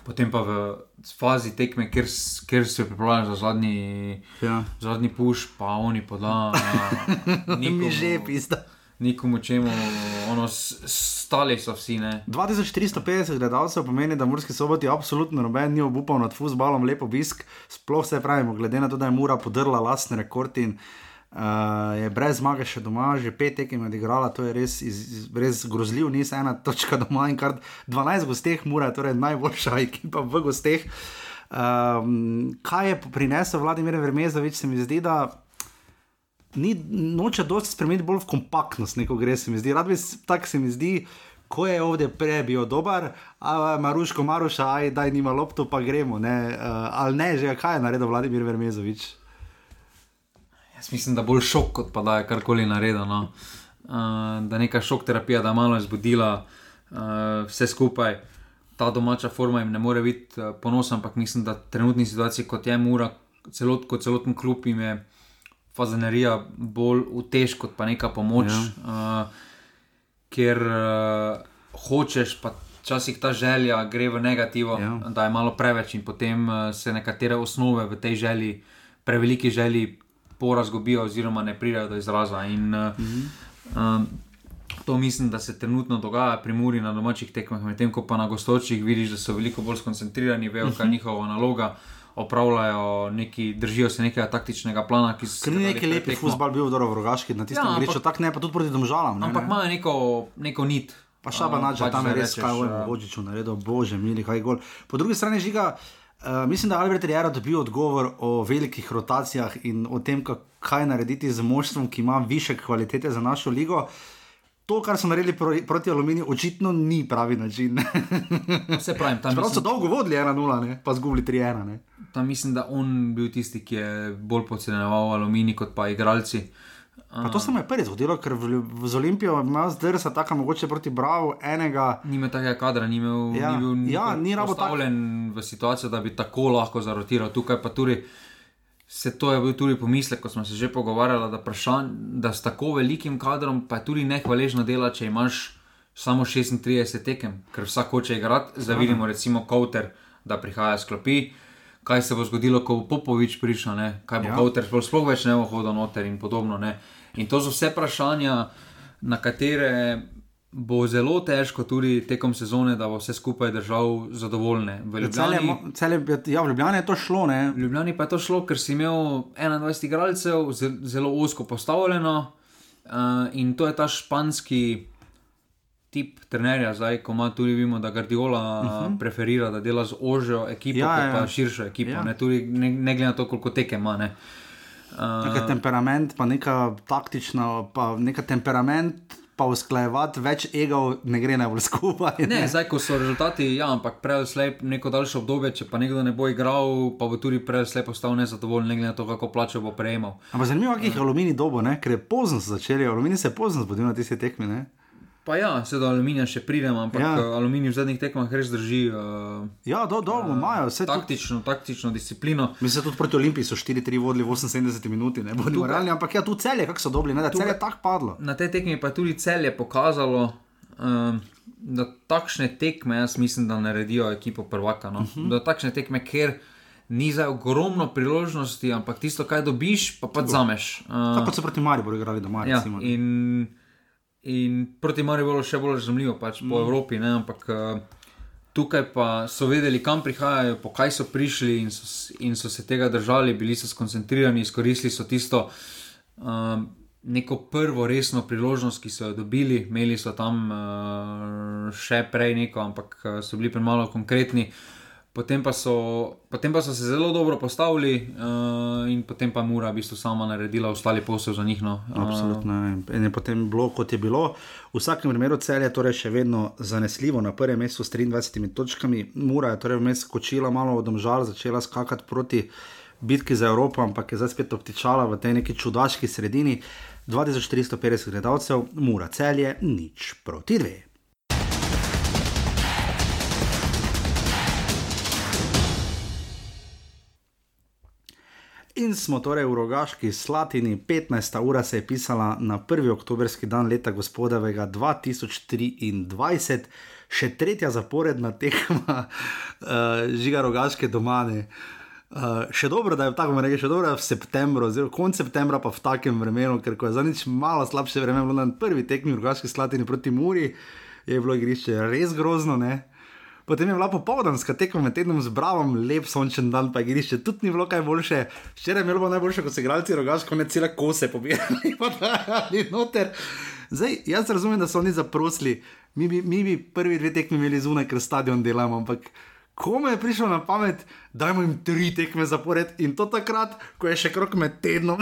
potem pa v fazi tekme, kjer, kjer se pripravljajo za zadnji, Ja. zadnji puš, pa oni podajo. Mi že pista. Nikomu čemu, ono, stali so vsi, ne. 2450 gledalcev pomeni, da Murski soboti absolutno noben ni obupal nad futbalom, lep obisk. Sploh se pravimo, glede na to, da je Mura podrla lastni rekord in uh, je brez zmage še doma, že pet tekem je odigrala, to je res, iz, iz, res grozljiv, niz ena točka doma in kar 12 gosteh, Mura je torej najboljša ekipa v gosteh. Um, kaj je prinesel Vladimir Vermezovič, se mi zdi, da ni noče dosti spremeniti bolj v kompaktnost, neko gre se mi zdi. Rad bi tako se mi zdi. Ko je ovdje prej bil dober, a Maruško, Maruša, aj daj nima lopto, pa gremo. Ne? Uh, ali ne, že kaj je naredil Vladimir Vermezovič? Jaz mislim, da bolj šok, kot pa da je karkoli naredil. No. Uh, da neka šok terapija, da je malo izbudila uh, vse skupaj. Ta domača forma jim ne more biti uh, ponosen, ampak mislim, da v trenutni situaciji, kot je Mura, celot, kot celoten klub jim je fazanerija bolj utež kot pa neka pomoč. Ja. Uh, ker uh, hočeš, pa včasih ta želja gre v negativo, ja. da je malo preveč in potem uh, se nekatere osnove v tej želji, preveliki želji, porazgobijo oziroma ne pridejo do izraza. In, uh, Mhm. um, To mislim, da se trenutno dogaja pri Muri na domačih tekmah, medtem ko pa na gostočih vidiš, da so veliko bolj skoncentrirani, vejo, kaj je njihova naloga, opravljajo neki, držijo se nekega taktičnega plana. ki so Ker ni ga neki dali lepi pred tekmo. futbal bil v Rogaški, na tistem Ja, griču, tako ne, pa tudi proti domžalam. Ne, Ampak imajo neko, neko nit. Pa šaba Uh, nača, pač tam je res rečeš, kaj uh, Božiču naredil, bože, mili, kaj gol. Po drugi strani žiga, uh, mislim, da je Albert Jara dobil odgovor o velikih rotacijah in o tem, ka- kaj narediti z moštvom, ki ima više kvalitete za našo ligo. To, kar so naredili pro, proti Aluminiju, očitno ni pravi način. Vse pravim, tam Prav so mislim, dolgo vodili 1-0, ne? pa zgubili 3-1. ne. tam mislim, da on bil tisti, ki je bolj podcenjeval aluminij kot pa igralci. Pa to se mu je prvič zgodilo, ker v, z Olimpijo ima zdrsa tako mogoče proti Bravo enega. Ni imel takega kadra, ni, imel, Ja, ni bil ja, ni tak- postavljen v situacijo, da bi tako lahko zarotiral. Tukaj pa tudi se to je bil tudi pomislek, ko smo se že pogovarjali, da, vprašanj, da s tako velikim kadrom pa je tudi nehvaležno dela, če imaš samo 36 tekem, ker vsak hoče igrati. Zdaj vidimo recimo Kouter, da prihaja s klopi. Kaj se bo zgodilo, ko bo Popovič prišel, ne? kaj bo Ja. sploh, sploh več ne bo hodil noter in podobno. Ne? In to so vse vprašanja, na katere bo zelo težko tudi tekom sezone, da bo vse skupaj držal zadovoljne. V Ljubljani, mo- celje, ja, v Ljubljani je to šlo, ne? v Ljubljani pa je to šlo, ker si imel 21 igralcev, ze- zelo osko postavljeno uh, in to je ta španski. Tip trenerja, zdaj, ko ima tudi vidimo, da Guardiola uh -huh. preferira, da dela z ožjo ekipo, Ja, ja, ja. pa širšo ekipo. Ja. Ja. Ne, tudi, ne, ne glede na to, koliko tekem ima. Ne. Neka temperament, pa neka taktična, pa neka temperament, pa usklajevati več egov, ne gre najbolj skupaj. Ne, zdaj, ko so rezultati, ja, ampak prej slej neko daljše obdobje, če pa nekdo ne bo igral, pa bo tudi prej slej postal nezadovoljen, ne glede na to, kako plačo bo prejemal. Ampak zanimivo, kakih je aluminij dobo, ne? ker je pozno začeli, aluminij se je pozno zbudil na tiste tekme. Ne? Pa ja, se do aluminija še pridemo, ampak Ja. ja. aluminij v zadnjih tekmah res drži uh, Ja, do, dolgo imajo, vse taktično, taktično disciplino. Mislim, tudi proti Olimpiji so 4-3 vodili v 78 minuti, ne bodimo realni, ampak ja, tu celje, kako so dobili, ne, da celje je tako padlo. Na tej tekmi pa je tudi celje pokazalo, um, da takšne tekme, jaz mislim, da naredijo ekipo prvaka. No? Uh -huh. Da takšne tekme, ker ni za ogromno priložnosti, ampak tisto, kaj dobiš, pa pa zameš. Uh, Tako so proti Mariboru igrali doma. Ja, in, in proti Mariboru še bolj razumljivo, pač po mm. Evropi, ne, ampak. Uh, Tukaj pa so vedeli, kam prihajajo, po kaj so prišli, in so, in so se tega držali, bili so skoncentrirani, izkoristili so tisto um, neko prvo resno priložnost, ki so jo dobili. Imeli so tam uh, še prej neko, ampak so bili premalo konkretni. Uh, potem pa, so, potem pa so se zelo dobro postavili, uh, in potem pa mora v bistvu sama naredila ostali posel za njih. No. Uh, Absolutno. In je potem bilo, kot je bilo. V vsakem primeru cel je torej še vedno zanesljivo na prvem mestu s 23 točkami. Mura je torej vmes skočila malo od omžal, začela skakati proti bitki za Evropo, ampak je zdaj spet obtičala v tej neki čudaški sredini. 2450 gledalcev, mura celje, nič proti dve. In smo torej v rogaški Slatini, 15. ura se je pisala na 1. oktobrski dan leta gospodovega 2023, še tretja zaporedna tekma uh, žiga rogaške domane. Uh, še dobro, da je tako rekel, še dobro, je v septembru, oziroma konec septembra, pa v takem vremenu, ker je za nič malo slabše vreme, bilo na prvi tekmi v rogaški Slatini proti Muri, je bilo igrišče res grozno. Ne? Potem je bila popoldanska tekma med tednom z Bravom, lep sončen dan, pa igrišče tudi ni bilo kaj boljše. Včeraj je bilo najboljše, ko so igralci rogaško, ne cele kose pobirali, pa da ali noter. Zdaj, jaz razumem, da so oni zaprosili, mi bi, mi bi prvi dve tekmi imeli zunaj, ker stadion delamo, ampak komu je prišlo na pamet, da jim tri tekme zapored in to takrat, ko je še krok med tednom.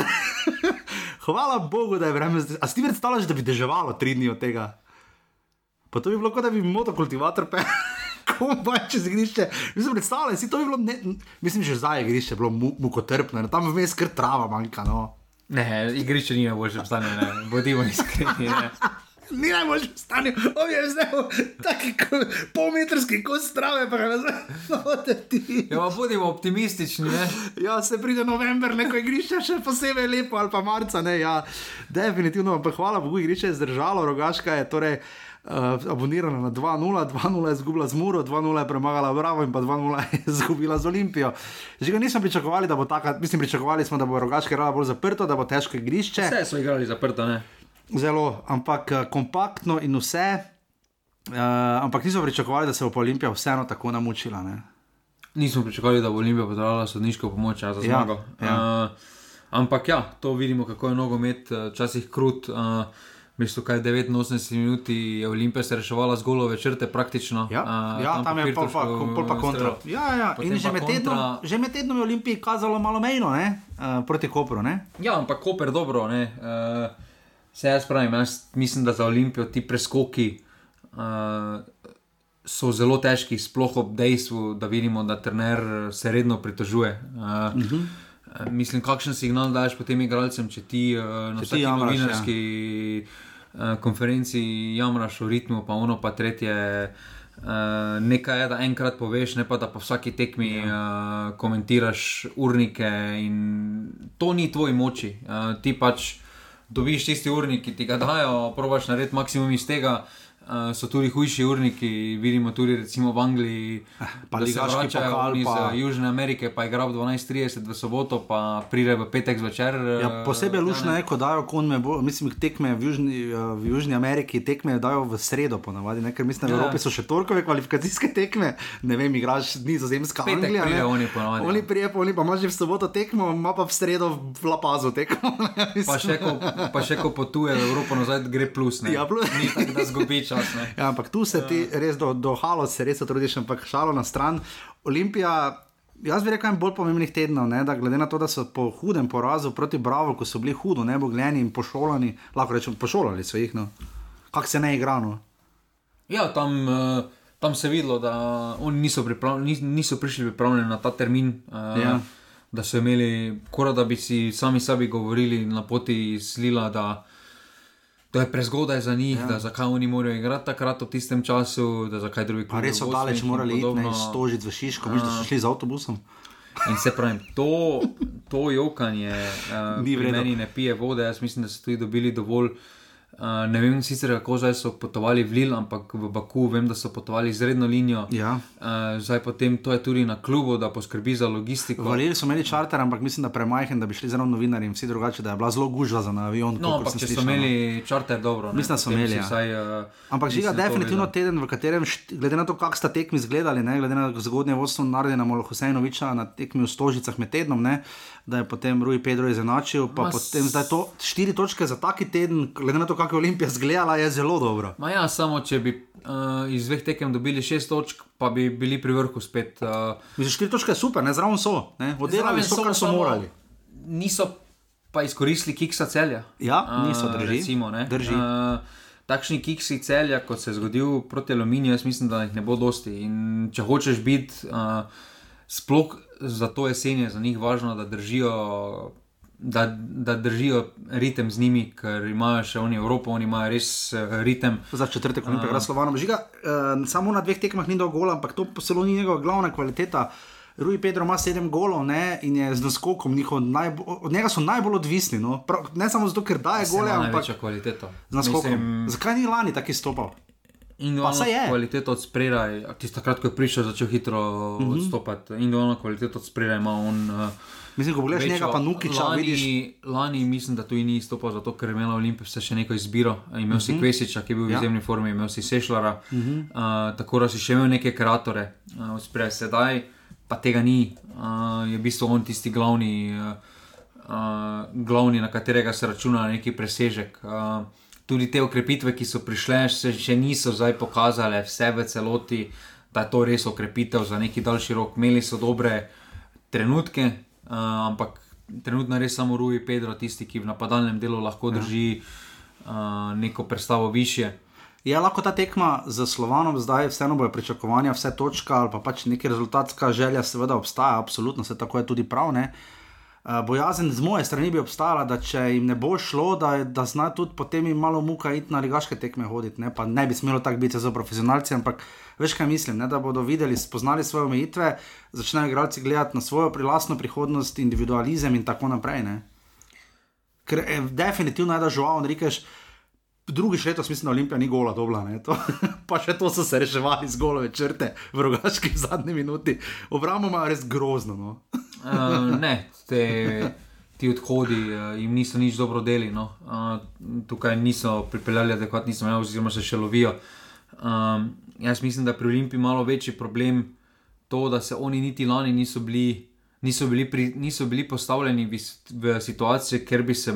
Hvala Bogu, da je vreme. A si ti predstavljaš, da bi deževalo tri dni od tega? Pa to bi bilo kot da bi motokultivator pel komaj čez igrišče. Mislim, predstavljaj si to bi bilo, ne, mislim, že zdaj igrišče bilo mukotrpno, tam vmes kar trava manjka. No. Ne, igrišče ni najboljše stanje, ne, bodimo iskreni. Ni najboljše stanje, on je zdaj taki polmetrski kos strave, pa ne znaš. Ja, bodimo optimistični. Ne? Ja, se pride november, neko igrišče še posebej lepo, ali pa marca, ne, ja, definitivno, pa hvala Bogu, igrišče je zdržalo, rogaška je torej uh, abonirana na 2-0, 2-0 je izgubila z Muro, 2-0 je premagala Bravo in pa 2-0 je izgubila z Olimpijo. Že ga nismo pričakovali, da bo tako, mislim, pričakovali smo, da bo rogaški rala bolj zaprto, da bo težko igrišče. Vse so igrali zaprto, ne? Zelo, ampak uh, kompaktno in vse. Uh, ampak nismo pričakovali, da se bo Olimpija vseeno tako namučila. Ne? Nismo pričakovali, da bo Olimpija potrebovala sodniško pomoč za ja, zmago. Ja, ja. Uh, ampak ja, to vidimo, kako je nogomet, včasih krut. Uh, Mislim, kaj 89 minut je Olimpija se reševala z golove črte, praktično. Ja, uh, ja tam, tam je pol pa, pol pa kontra. Ja, ja. In že med, kontra... tednom, že med tednom je Olimpija kazalo malo mejno, uh, proti Koperu. Ja, ampak Koper dobro. Uh, se jaz pravim, jaz mislim, da za Olimpijo ti preskoki uh, so zelo težki, sploh ob dejstvu, da vidimo, da trener se redno pritožuje. Uh, uh. -huh. Mislim, kakšen signal daš potem igralcem, če ti uh, na vsaki novinarski. Ja. Eh, konferenci jamraš v ritmu, pa ono pa tretje. Uh, nekaj je, da enkrat poveš, ne pa da po vsaki tekmi ja. uh, komentiraš urnike, in to ni tvoj moči. Uh, ti pač dobiš tisti urnik, ki ti ga dajo, probaš narediti maksimum iz tega. Uh, uh, so tudi hujši urniki, vidimo tudi recimo v Angliji, pa da se vračajo iz pa... Južne Amerike, pa igra v 12:30 v soboto, pa pride v petek zvečer. Ja, eh, posebej lušno je, ko dajo konme, mislim, tekme v Južni, eh, v Južni Ameriki, tekme dajo v sredo ponavadi, ne? ker mislim, da v ja. Evropi so še torkove kvalifikacijske tekme, ne vem, igraš nizozemska Anglija. Ne, oni ponavadi. Oni prije, oni pa imaš že v soboto tekmo, ima pa v sredo v La Pazu tekmo. pa, še ko, pa še ko potuje v Evropo nazaj, gre plus, ne. Ja, plus. Ni tako, da zgubiš čas. Ja, ampak tu se ti ja. res do, do halo, se res trudiš, ampak šalo na stran. Olimpija. Jaz bi rekel, bolj pomembnih tednov, ne, da glede na to, da so po hudem porazu proti Bravo, ko so bili hudo, ne bo gledani in pošolani, lahko rečemo, pošolali so jih, no. kako se ne igrano. Ja, tam, uh, tam se je videlo, da oni niso, niso prišli pripravljeni na ta termin. Uh, ja. Da so imeli, kora, da bi si sami sebi govorili na poti iz Lila, da da je prezgodaj za njih, ja. da zakaj oni morajo igrati takrat v tistem času, da zakaj drugi klubi. Res so daleč morali iti na stožic v Šiško, mislim, da so šli z avtobusom. In se pravi, to, to jokanje, uh, pri meni ne pije vode, jaz mislim, da so tudi dobili dovolj. Uh, ne vem sicer, kako zdaj so potovali v Lil, ampak v Baku vem, da so potovali z redno linijo. Ja. Uh, zdaj potem to je tudi na klubu, da poskrbi za logistiko. Valili so imeli čarter, ampak mislim, da premajhen, da bi šli zelo novinarji in vsi drugače, da je bila zelo gužva za avion. No, ampak če so imeli čarter, dobro. Mislim, da so imeli. Ja. Vsaj, uh, ampak žiga definitivno teden, v katerem, glede na to, kako sta tekmi izgledali, ne, glede na zgodnje vodstvo Nardina Molohusejnoviča na tekmi v Stožicah med tednom, ne, da je potem Rui Pedro izenačil, pa Mas... potem zdaj to štiri točke za taki teden, glede na to, kako je Olimpija zgledala je zelo dobro. Ma ja, samo če bi uh, iz dveh tekem dobili šest točk, pa bi bili pri vrhu spet. Uh, Mislim, štiri točke je super, ne zraven so, oddelali so, kar so morali. Niso pa izkoristili kiksa celja. Ja, niso uh, drži. Recimo, drži. Uh, Takšni kiksi celja, kot se je zgodil proti aluminiju, jaz mislim, da jih ne bo dosti. In če hočeš biti, uh, sploh za to jesenje, za njih važno, da držijo da, da držijo ritem z njimi, ker imajo še oni Evropo, oni imajo res uh, ritem. Za četrtek, ko jim je glasovano, žiga, uh, samo na dveh tekmah ni dovolj, ampak to posebno ni njegova glavna kvaliteta. Rui Pedro ima sedem golov ne, in je z naskokom njihov najbolj, od njega so najbolj odvisni. No. Prav, ne samo zato, ker daje gole, ampak tudi kvaliteto. Z naskokom. Mislim... Zakaj ni lani tako stopal? In ono kvaliteto od spredaj, tisto takrat, ko je prišel, začel hitro uh mhm. -huh. odstopati. In ono kvaliteto od spredaj ima on. Uh, Mislim, ko pogledaš njega, pa Nukiča, lani, vidiš. Lani mislim, da tu ni izstopal zato, ker je imel Olimpijce še neko izbiro. Imel uh -huh. si mhm. Kvesiča, ki je bil v ja. izjemni formi, imel si Sešljara, uh -huh. uh, tako da si še imel neke kreatore. Uh, Sprej sedaj, pa tega ni, uh, je v bistvu on tisti glavni, uh, uh, glavni na katerega se računa neki presežek. Uh, tudi te okrepitve, ki so prišle, se še niso zdaj pokazale, vse v celoti, da je to res okrepitev za neki daljši rok. Imeli so dobre trenutke, uh, ampak trenutno res samo Rui Pedro, tisti, ki v napadalnem delu lahko ja. drži uh, neko predstavo više. Je lahko ta tekma za Slovanom zdaj, vseeno bojo pričakovanja, vse točka ali pa pač neki rezultatska želja, seveda obstaja, absolutno se tako je tudi prav. Uh, bojazen z moje strani bi obstajala, da če jim ne bo šlo, da, da zna tudi potem jim malo muka iti na ligaške tekme hoditi. Ne, ne bi smelo tako biti za profesionalce, ampak veš kaj mislim, ne, da bodo videli, spoznali svoje omejitve, začnejo igralci gledati na svojo prilastno prihodnost, individualizem in tako naprej. Ne. Ker je definitivno je, da žuval, rečeš. Drugi letos, mislim, da Olimpija ni gola dobla, pa še to so se reševali z golove črte v rogaški zadnji minuti. Obramo ima res grozno. No. Uh, ne, te, ti odhodi uh, jim niso nič dobro deli. No. Uh, tukaj niso pripeljali, da kot nisem imel, oziroma se še lovijo. Um, jaz mislim, da je pri Olimpiji malo večji problem to, da se oni niti lani niso bili, niso bili, pri, niso bili postavljeni v, v situacijo, ker bi se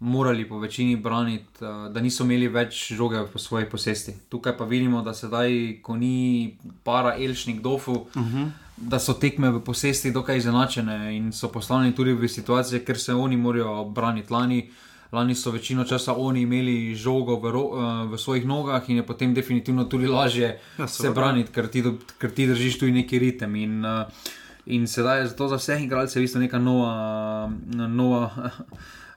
morali po večini braniti, uh, da niso imeli več žoge v svoji posesti. Tukaj pa vidimo, da sedaj, ko ni para Elšnik Dofu, uh mhm. -huh. Da so tekme v posesti dokaj izenačene in so poslani tudi v situacije, ker se oni morajo braniti. Lani, lani so večino časa oni imeli žogo v, ro, uh, v svojih nogah in je potem definitivno tudi lažje ja, se braniti, ker ti, ker ti držiš tu neki ritem. In, uh, In sedaj je za vse igralce v bistvu neka nova, nova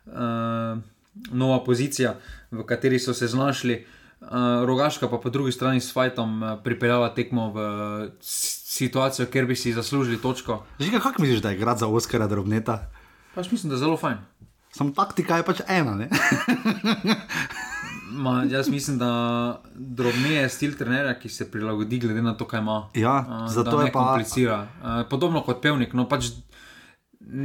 uh, nova pozicija, v kateri so se znašli. Uh, Rogaška pa po drugi strani s Fajtom uh, pripeljala tekmo v situacijo, kjer bi si zaslužili točko. Že kako misliš, da je grad za Oskara drobneta? Pač mislim, da je zelo fajn. Samo taktika je pač ena. Ma, jaz mislim, da drobneje je stil trenerja, ki se prilagodi glede na to, kaj ima. Ja, uh, zato je pa. Uh, podobno kot pevnik. No, pač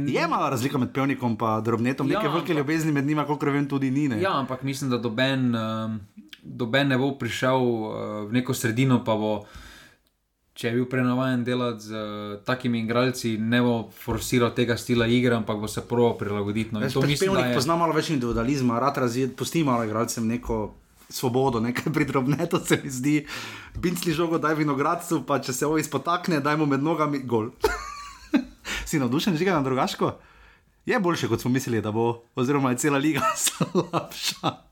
Je malo razlika med pevnikom in drobnetom, ja, nekaj velike ljubezni med njima, kot vem, tudi ni. Ne? Ja, ampak mislim, da doben, um, doben ne bo prišel uh, v neko sredino, pa bo, če je bil prenavajen delati z uh, takimi igralci, ne bo forsiral tega stila igre, ampak bo se prvo prilagoditi. No, to mislim, pevnik je... pozna malo več individualizma, rad razvije, pusti malo igralcem neko. Svobodo, nekaj pridrobne, to se mi zdi. Bincli žogo, daj vinogradcu, pa če se ovo izpotakne, dajmo med nogami gol. si navdušen, že na drugačko? Je boljše, kot smo mislili, da bo, oziroma je cela liga slabša.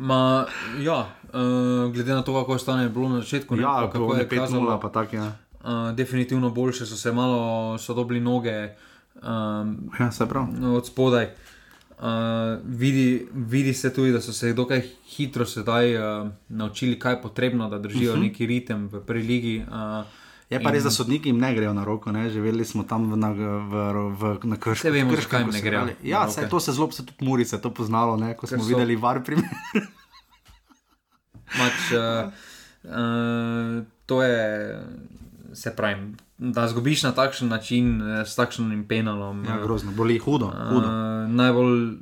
Ma, ja, uh, glede na to, kako je stanje bilo na začetku, ne, ja, kako je kazalo, pa tak, ja. uh, definitivno boljše so se malo sodobili noge um, ja, se od spodaj. Uh, vidi, vidi se tudi, da so se dokaj hitro sedaj uh, naučili, kaj je potrebno, da držijo uh mhm. -huh. neki ritem v preligi. Uh, Je pa res, da sodniki jim ne grejo na roko, ne? živeli smo tam v, na, v, v, na krškem. Saj vemo, zakaj jim ne grejo Ja, na se, to se zelo se tudi Murice to poznalo, ne? ko smo so- videli var primer. Mač, uh, uh, to je, se pravi, da zgubiš na takšen način, eh, s takšnim penalom. Ja, eh, grozno, boli hudo. hudo. Uh, najbolj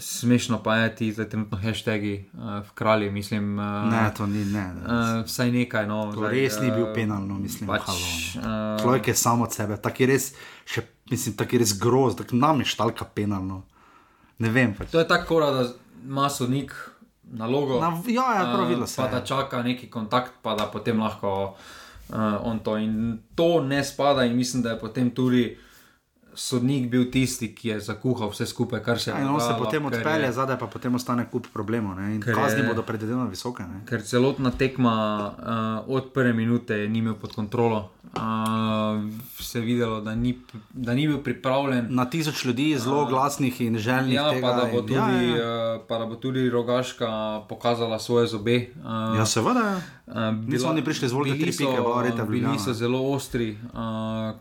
smešno pa je ti zdaj trenutno hashtagi uh, v kralji, mislim. Uh, Ne, to ni, ne. ne. Uh, vsaj nekaj. No, To res ni bil penalno, mislim, Pač, halo, uh, Človek je samo od sebe, tako je res, še, mislim, tako je res groz, tako nam je štalka penalno. Ne vem. Pač. to je tako, da ima sodnik nalogo. Na, ja, ja, prav eh, videlo se. Pa da čaka neki kontakt, pa da potem lahko uh, on to. In to ne spada, in mislim, da je potem tudi sodnik bil tisti, ki je zakuhal vse skupaj, kar se je in on se potem ker je- odpelje, zadaj pa potem ostane kup problemov. kazni bodo predvidevno visoke. Ne. Ker celotna tekma uh, od prve minute ni imel pod kontrolo. Uh, se je videlo, da ni, da ni bil pripravljen. Na tisoč ljudi zelo glasnih in željnih. Ja, tega pa da, bo tudi, ja, ja, ja. pa da bo tudi rogaška pokazala svoje zobe. Uh, ja, seveda. Uh, Niso oni prišli z volke tri pike, bila reta Bili so zelo ostri, uh,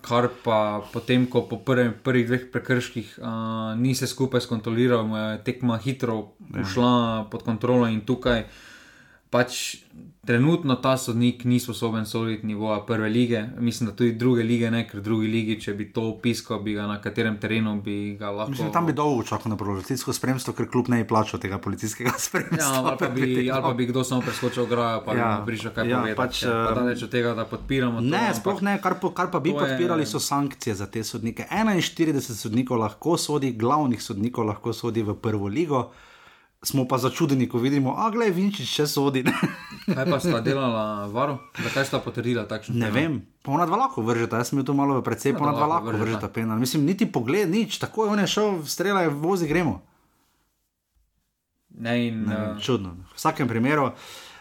kar pa potem, ko po prvem, prvih dveh prekrških uh, ni se skupaj skontroliral, je tekma hitro ušla pod kontrolo in tukaj pač trenutno ta sodnik ni sposoben soditi nivoja prve lige, mislim, da tudi druge lige ne, ker v drugi ligi, če bi to opiskal, bi ga na katerem terenu bi ga lahko. Mislim, tam bi dolgo čakal na policijsko spremstvo, ker kljub ne je plačal tega policijskega spremstva. Ja, ali pa, bi, ali pa bi kdo samo preskočil ograjo, pa Ja, ja, bi prišel kaj ja, ja, povedati. pač, Pač, pa eh, daleč od tega, da podpiramo to. Ne, ampak- sploh ne, kar, po, kar pa bi To je- podpirali, so sankcije za te sodnike. 41 sodnikov lahko sodi, glavnih sodnikov lahko sodi v prvo ligo. Smo pa začudeni, ko vidimo, a glej, Vinčič še sodi. Kaj pa sta delala varo? Zakaj sta potrdila takšno? Ne vem, pa ona dva lahko vržeta, jaz sem tu malo precej, pa ona dva lahko vržeta. vržeta penal. Mislim, niti pogled, nič, tako je on je šel, strela je vozi, gremo. Ne, in, Ne, vem, čudno. V vsakem primeru,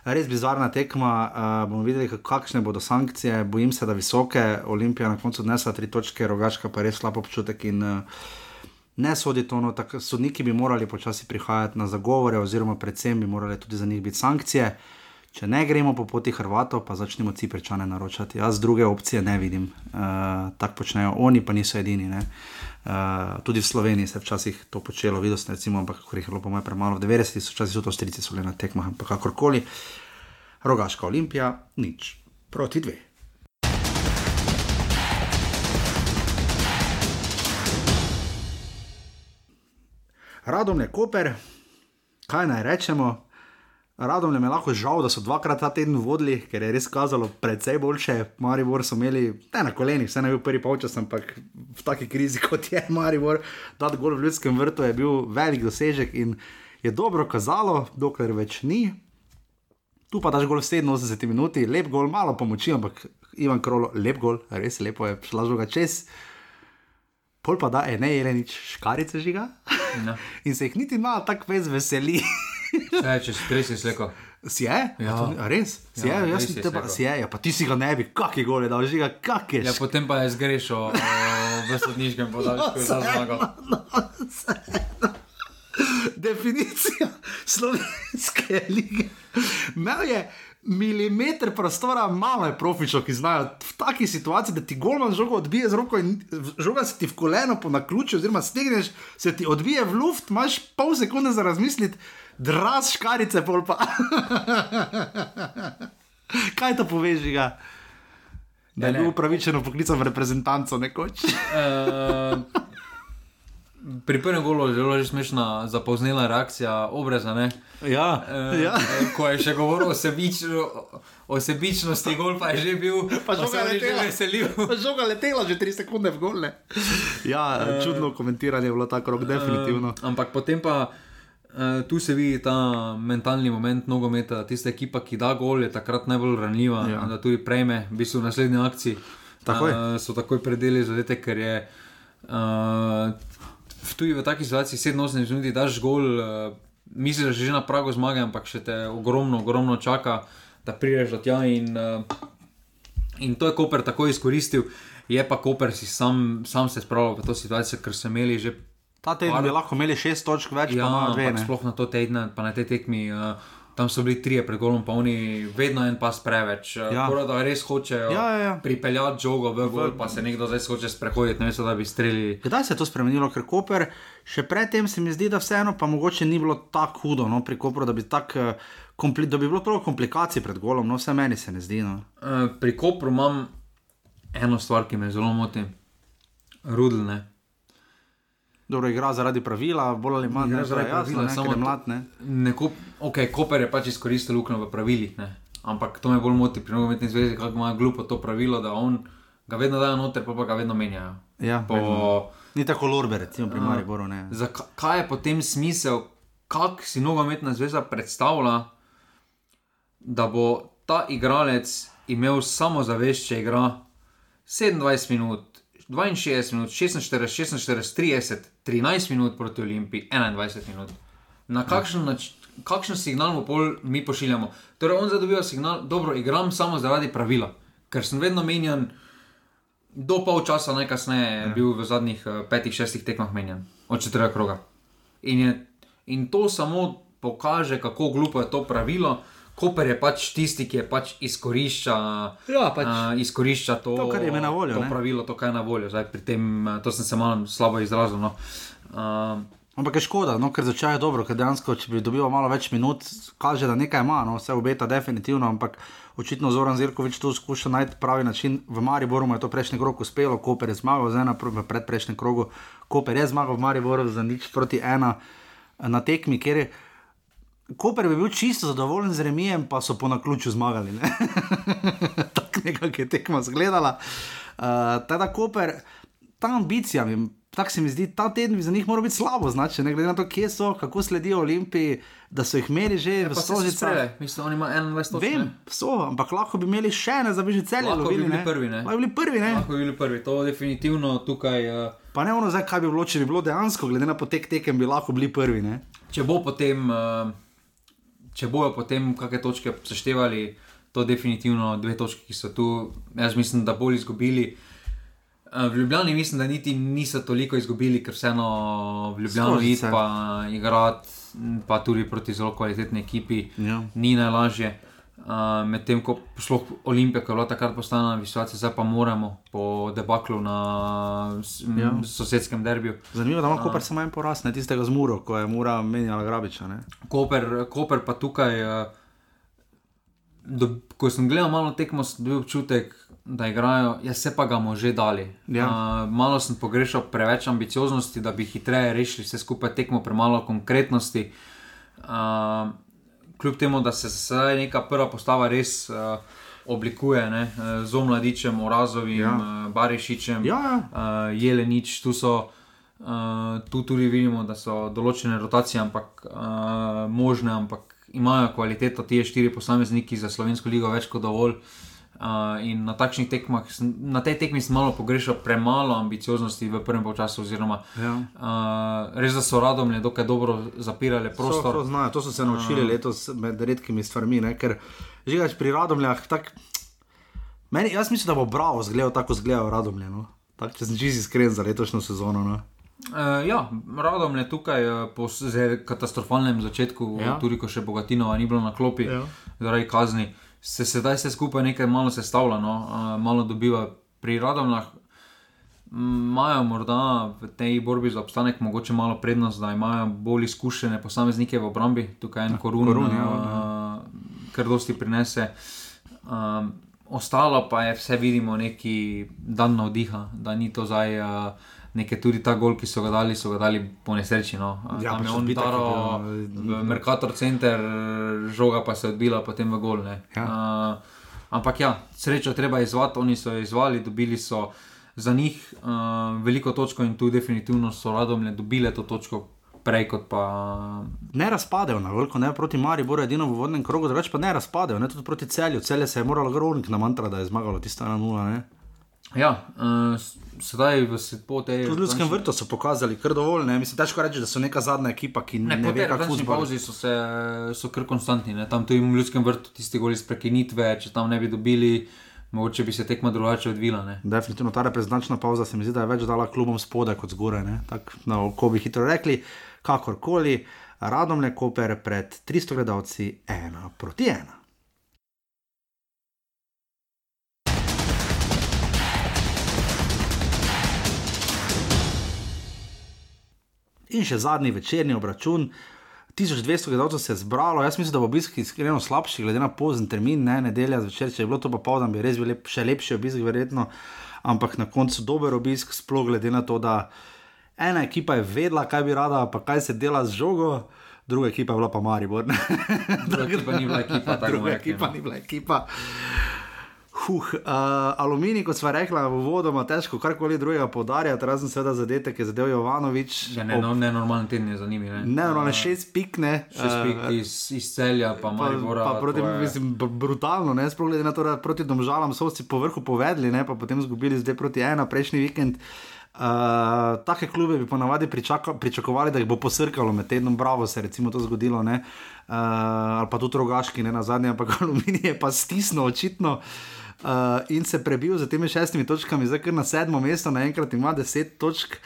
res bizarna tekma. Uh, bomo videli, kak- kakšne bodo sankcije. Bojim se, da visoke. Olimpija na koncu odnesla tri točke, rogačka pa res slab občutek. In, uh, Ne sodi to, no, tako sodniki bi morali počasi prihajati na zagovore, oziroma predvsem bi morali tudi za njih biti sankcije. Če ne gremo po poti Hrvatov, pa začnemo ciprečane naročati. Jaz druge opcije ne vidim. Uh, tako počnejo oni, pa niso edini. ne. Uh, tudi v Sloveniji se je včasih to počelo, videl sem, recimo, ampak jih je bilo po mojem premalo. V 90-ih so včasih tudi strici so bili na tekmah, ampak kakorkoli. Rogaška olimpija, nič. Proti dve. Radom je Koper, kaj naj rečemo. Radom je lahko žal, da so dvakrat ta teden vodili, ker je res kazalo precej boljše. Maribor so imeli, ne na kolenih, vse ne bil prvi polčas, ampak v taki krizi kot je Maribor, da gol v ljudskem vrtu je bil velik dosežek in je dobro kazalo, dokler več ni. Tu pa daš gol v 87 minuti, lep gol, malo pomoči, ampak Ivan Krolo, lep gol, res lepo je šla žoga čez. Pol pa da, ne je nič škarice žiga. Ja. In se jih niti malo tako vez veseli. Vse, če si res izlekel. Si je? Ja. A to res? Si Ja, je? Jaz res sem je te pa, si je, ja, pa ti si ga ne bi, kak je gole dal, žiga, kak je. Ja, potem pa je zgrešil v sodniškem podaljšku za zmago. Definicija slovenske lige. Imel je milimeter prostora, malo je profičov, ki znajo v taki situaciji, da ti golman žogo odbije z roko in žoga se ti v koleno po naključju, oziroma stegneš, se ti odbije v luft, imaš pol sekunde za razmisliti, draz škarice, pol pa. Kaj to poveži ga? Da je bil upravičeno poklican v reprezentanco nekoč. Uh, pri prvem golu je zelo smešna zapoznela reakcija obraza. Ne? Ja, Uh, ja. Ko je še govoril o, sebič, o sebičnosti, gol pa je že bil, Pa pa žoga letela. veselil. Žoga letela že 3 sekunde v gole. Ja, čudno komentiranje je bilo tako rok, definitivno. Uh, ampak potem pa uh, tu se vidi ta mentalni moment nogometa. Tista ekipa, ki da gol, je takrat najbolj ranljiva, Ja. da tudi prejme, v bistvu v naslednji akciji. Takoj. Uh, so takoj predeli zadetek, ker je. Uh, Tudi v takih situaciji 87 minut daš gol, uh, misliš, da si že na pragu zmage, ampak še te ogromno, ogromno čaka, da prideš do tja. In, uh, in to je Koper tako izkoristil, je pa Koper si sam, sam se spravil v to situacijo, ker so imeli že Ta teden bi lahko imeli 6 točk več, pa Ja, ima dve. sploh na to tedne, pa na tej tekmi. Uh, tam so bili trije pred golom, pa oni vedno en pas preveč. Ja. Ja. Da res hočejo Ja, ja, ja. pripeljati žogo v gol, pa se nekdo zdaj hoče sprehoditi, ne da bi streljali. Kdaj se je to spremenilo, ker Koper, še predtem se mi zdi, da vseeno pa mogoče ni bilo tako hudo no, pri Kopru, da bi, tak, eh, kompli, da bi bilo toliko komplikacij pred golom, no vse meni se ne zdi. No. Eh, Pri Kopru imam eno stvar, ki me zelo moti. Rudlne. Dobro, igra zaradi pravila, bolj ali manj, ne zaradi pravila, pravila, samo mlad. Ne. Neko, ok, Koper je pač izkoristil luknjo v pravilih, ne? ampak to me bolj moti pri nogometni zvezi, kako ima glupo to pravilo, da on ga vedno dajo noter, pa, pa ga vedno menjajo. Ja, Po, vedno. Ni tako lorbe, recimo pri Mariboru. Ne. Zaka- Kaj je potem smisel, kako si nogometna zveza predstavlja, da bo ta igralec imel samo zavest, če igra 27 minut, 62 minut, 46, 46, 30, 13 minut proti Olimpiji, 21 minut. Na kakšen, nač, kakšen signal mu pol mi pošiljamo? Torej, on zdaj dobiva signal, dobro, igram samo zaradi pravila, ker sem vedno menjan. Do pol časa najkasneje je bil v zadnjih eh, petih, šestih tekmah menjan, od četrtega kroga. In, je, in to samo pokaže, kako glupo je to pravilo. Koper je pač tisti, ki je pač izkorišča, Ja, pač. uh, izkorišča to, To, kar je na voljo, To ne. pravilo, to, kar je na voljo. Zdaj, tem, to sem se malo slabo izrazil. No. Uh, Ampak je škoda, no, ker začaja dobro, ker dejansko, če bi dobil malo več minut, kaže, da nekaj ima, no, vse obeta definitivno, ampak očitno Zoran Zirkovič tu skuša najti pravi način. V Mariboru mu je to prejšnji krog uspelo, Koper je zmagal, zdaj na predprejšnjem krogu. Koper je zmagal v Mariboru za nič proti ena na tekmi, kjer je. Koper bi bil čisto zadovoljen z remijem, pa so po naključju zmagali. ne. Tako nekako je tekma izgledala. Uh, Teda Koper, ta ambicija, tako se mi zdi, ta teden bi za njih moral biti slabo značen, ne glede na to, kje so, kako sledijo Olimpiji, da so jih imeli že v pa se Stožicah. sprele, mislim, on ima 21 točk. Vem, ne. so, ampak lahko bi imeli še ene, da bi že celje Lahko bi lovili. bili ne. prvi, ne. Lahko bi bili prvi, ne. Lahko bi bili prvi, to definitivno tukaj. Uh, Pa ne ono zdaj, kaj bi bilo, če bi bilo dejansko, glede na potek tekem, bi lahko bili prvi. Ne? če bo potem, uh, če bojo potem kakšne točke seštevali, to definitivno dve točke, ki so tu, jaz mislim, da bolj izgubili. Uh, V Ljubljani mislim, da niti niso toliko izgubili, ker vseeno v Ljubljano iti se. pa igrati, pa tudi proti zelo kvalitetni ekipi, Ja. ni najlažje. Uh, Medtem ko sploh Olimpija, ki je bila takrat postavljena na visoke, zdaj pa moramo po debaklu na m, Ja. sosedskem derbiju. Zanimivo, da ima Koper samo en poraz, ne tistega z Muro, ko je Mura menjala Grabiča. Ne? Koper, Koper pa tukaj, do, ko sem gledal malo tekmo, sem dobil občutek, da igrajo, ja se pa ga bomo že dali. Ja. Uh, malo sem pogrešal preveč ambicioznosti, da bi hitreje rešili vse skupaj tekmo, premalo konkretnosti. Uh, kljub temu, da se zdaj neka prva postava res uh, oblikuje, ne, eh, z omladičem, Orazovim, Ja. uh, Barišičem, Ja, ja. uh, Jelenič, tu so. Uh, tu tudi vidimo, da so določene rotacije ampak, uh, možne, ampak imajo kvaliteto ti štiri posamezniki za slovensko ligo več kot dovolj. Uh, in na takšnih tekmah, na tej tekmi sem malo pogrešal premalo ambicioznosti v prvem času. Oziroma, Ja. uh, res da so radomlje dokaj dobro zapirali To, to, prostor. znajo, to so se naučili letos med redkimi stvarmi, ne? ker že gač pri Radomljah. Tak, meni, jaz mislim, da bo Bravo zgledal tako zgledal Radomlje. No? Tak, če sem čisto iskren za letošnjo sezono. No? Uh, ja, radomlje tukaj uh, po s- zdaj katastrofalnem začetku, Ja. tudi ko še Bogatinova ni bilo na klopi Ja. zaradi kazni, se sedaj vse skupaj nekaj malo sestavlja, no? uh, malo dobiva pri radomljah. Imajo morda v tej borbi za obstanek mogoče malo prednost, da imajo bolj izkušene posameznike v obrambi, tukaj en korun, Korun, ja, uh, kar dosti prinese. Um, ostalo pa je vse vidimo neki dan navdiha, da ni to zdaj. Uh, Nekaj tudi ta gol, ki so ga dali, so ga dali po nesreči. No. Ja, Tam je on daro bil, v Merkator center, žoga pa se je odbila potem v gol. ne. Ja. Uh, ampak ja, srečo treba izvati, oni so jo izvali, dobili so za njih uh, veliko točko in tu definitivno so radomlje dobile to točko prej kot pa. Ne razpadejo na veliko, ne proti Mariboru, edino v vodnem krogu, drugače pa ne razpadejo, ne tudi proti celju. Celje se je moralo gronik na mantra, da je zmagalo tisto 1-0. Ja, uh, sedaj v se- po tej. V Ljudskem vrtu so pokazali kar dovolj, ne? mislim, težko reči, da so neka zadnja ekipa, ki ne, Ne, ne po ve, tej kako referenčni futbol. pauzi so, se, so kar konstantni. Ne? Tam tudi v Ljudskem vrtu tisti goli iz prekinitve, če tam ne bi dobili, mogoče bi se tekma drugače odvila. Ne? Definitivno ta reprezentačna pauza se mi zdi, da je več dala klubom spodaj kot zgoraj. Tako, No, bi hitro rekli, kakorkoli. Radomlje Koper pred 300 gledalci, ena proti ena. In še zadnji večerni obračun. 1200 gledalcev se je zbralo, jaz mislim, da bo obisk iskreno slabši, glede na pozen termin, ne nedelja zvečer, če je bilo to pa povdan, bi res bil lep, še lepši obisk, verjetno, ampak na koncu dober obisk, sploh glede na to, da ena ekipa je vedela, kaj bi rada, pa kaj se dela z žogo. Druga ekipa je bila pa Maribor. Druga ekipa ni bila ekipa, tako Druga ekipa ni bila ekipa. Huh, uh, aluminij, kot smo rekli, v vodoma težko karkoli drugega podarjati, razen seveda zadetek, ki je zadev Jovanovič. Ja, ne, no, ne normalno teden je za njimi. Ne, ne normalno šest pik, ne. Šest pik iz, iz celja, pa Maribora. Pa, pa proti, je... mislim, brutalno, ne, sploh glede na to, da proti domžalam so si po vrhu povedali, ne, pa potem zgubili zdaj proti ena prejšnji vikend. Uh, take klube bi ponavadi pričaka, pričakovali, da jih bo posrkalo med tednom, bravo se je to zgodilo, uh, ali pa tudi rogaški, ne na zadnje, ampak aluminij je pa stisnil očitno. Uh, uh, in se prebil za temi šestimi točkami, zdaj kar na sedmo mesto, naenkrat ima deset točk.